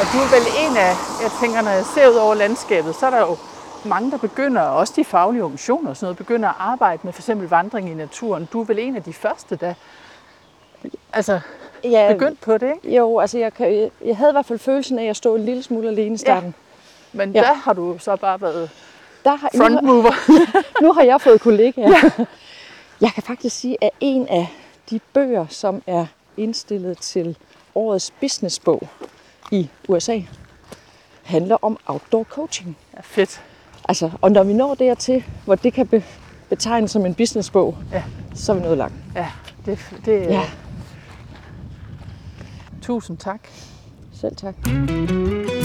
Og du er vel en af, jeg tænker, når jeg ser ud over landskabet, så er der jo mange, der begynder, også de faglige organisationer og sådan noget, begynder at arbejde med for eksempel vandring i naturen. Du er vel en af de første, der altså, Ja, begyndt på det, ikke? Jo, altså jeg, kan, jeg, jeg havde i hvert fald følelsen af, at jeg stod en lille smule alene i starten. Men Ja. ja. der har du så bare været Der har, nu, har, frontmover. nu har jeg fået kollegaer. Ja. Jeg kan faktisk sige, at en af de bøger, som er indstillet til årets businessbog i USA, handler om outdoor coaching. Ja, fedt. Altså, og når vi når dertil, hvor det kan be, betegnes som en businessbog, Ja. så er vi nået langt. Ja, det, det Ja. ja. Tusind tak. Selv tak.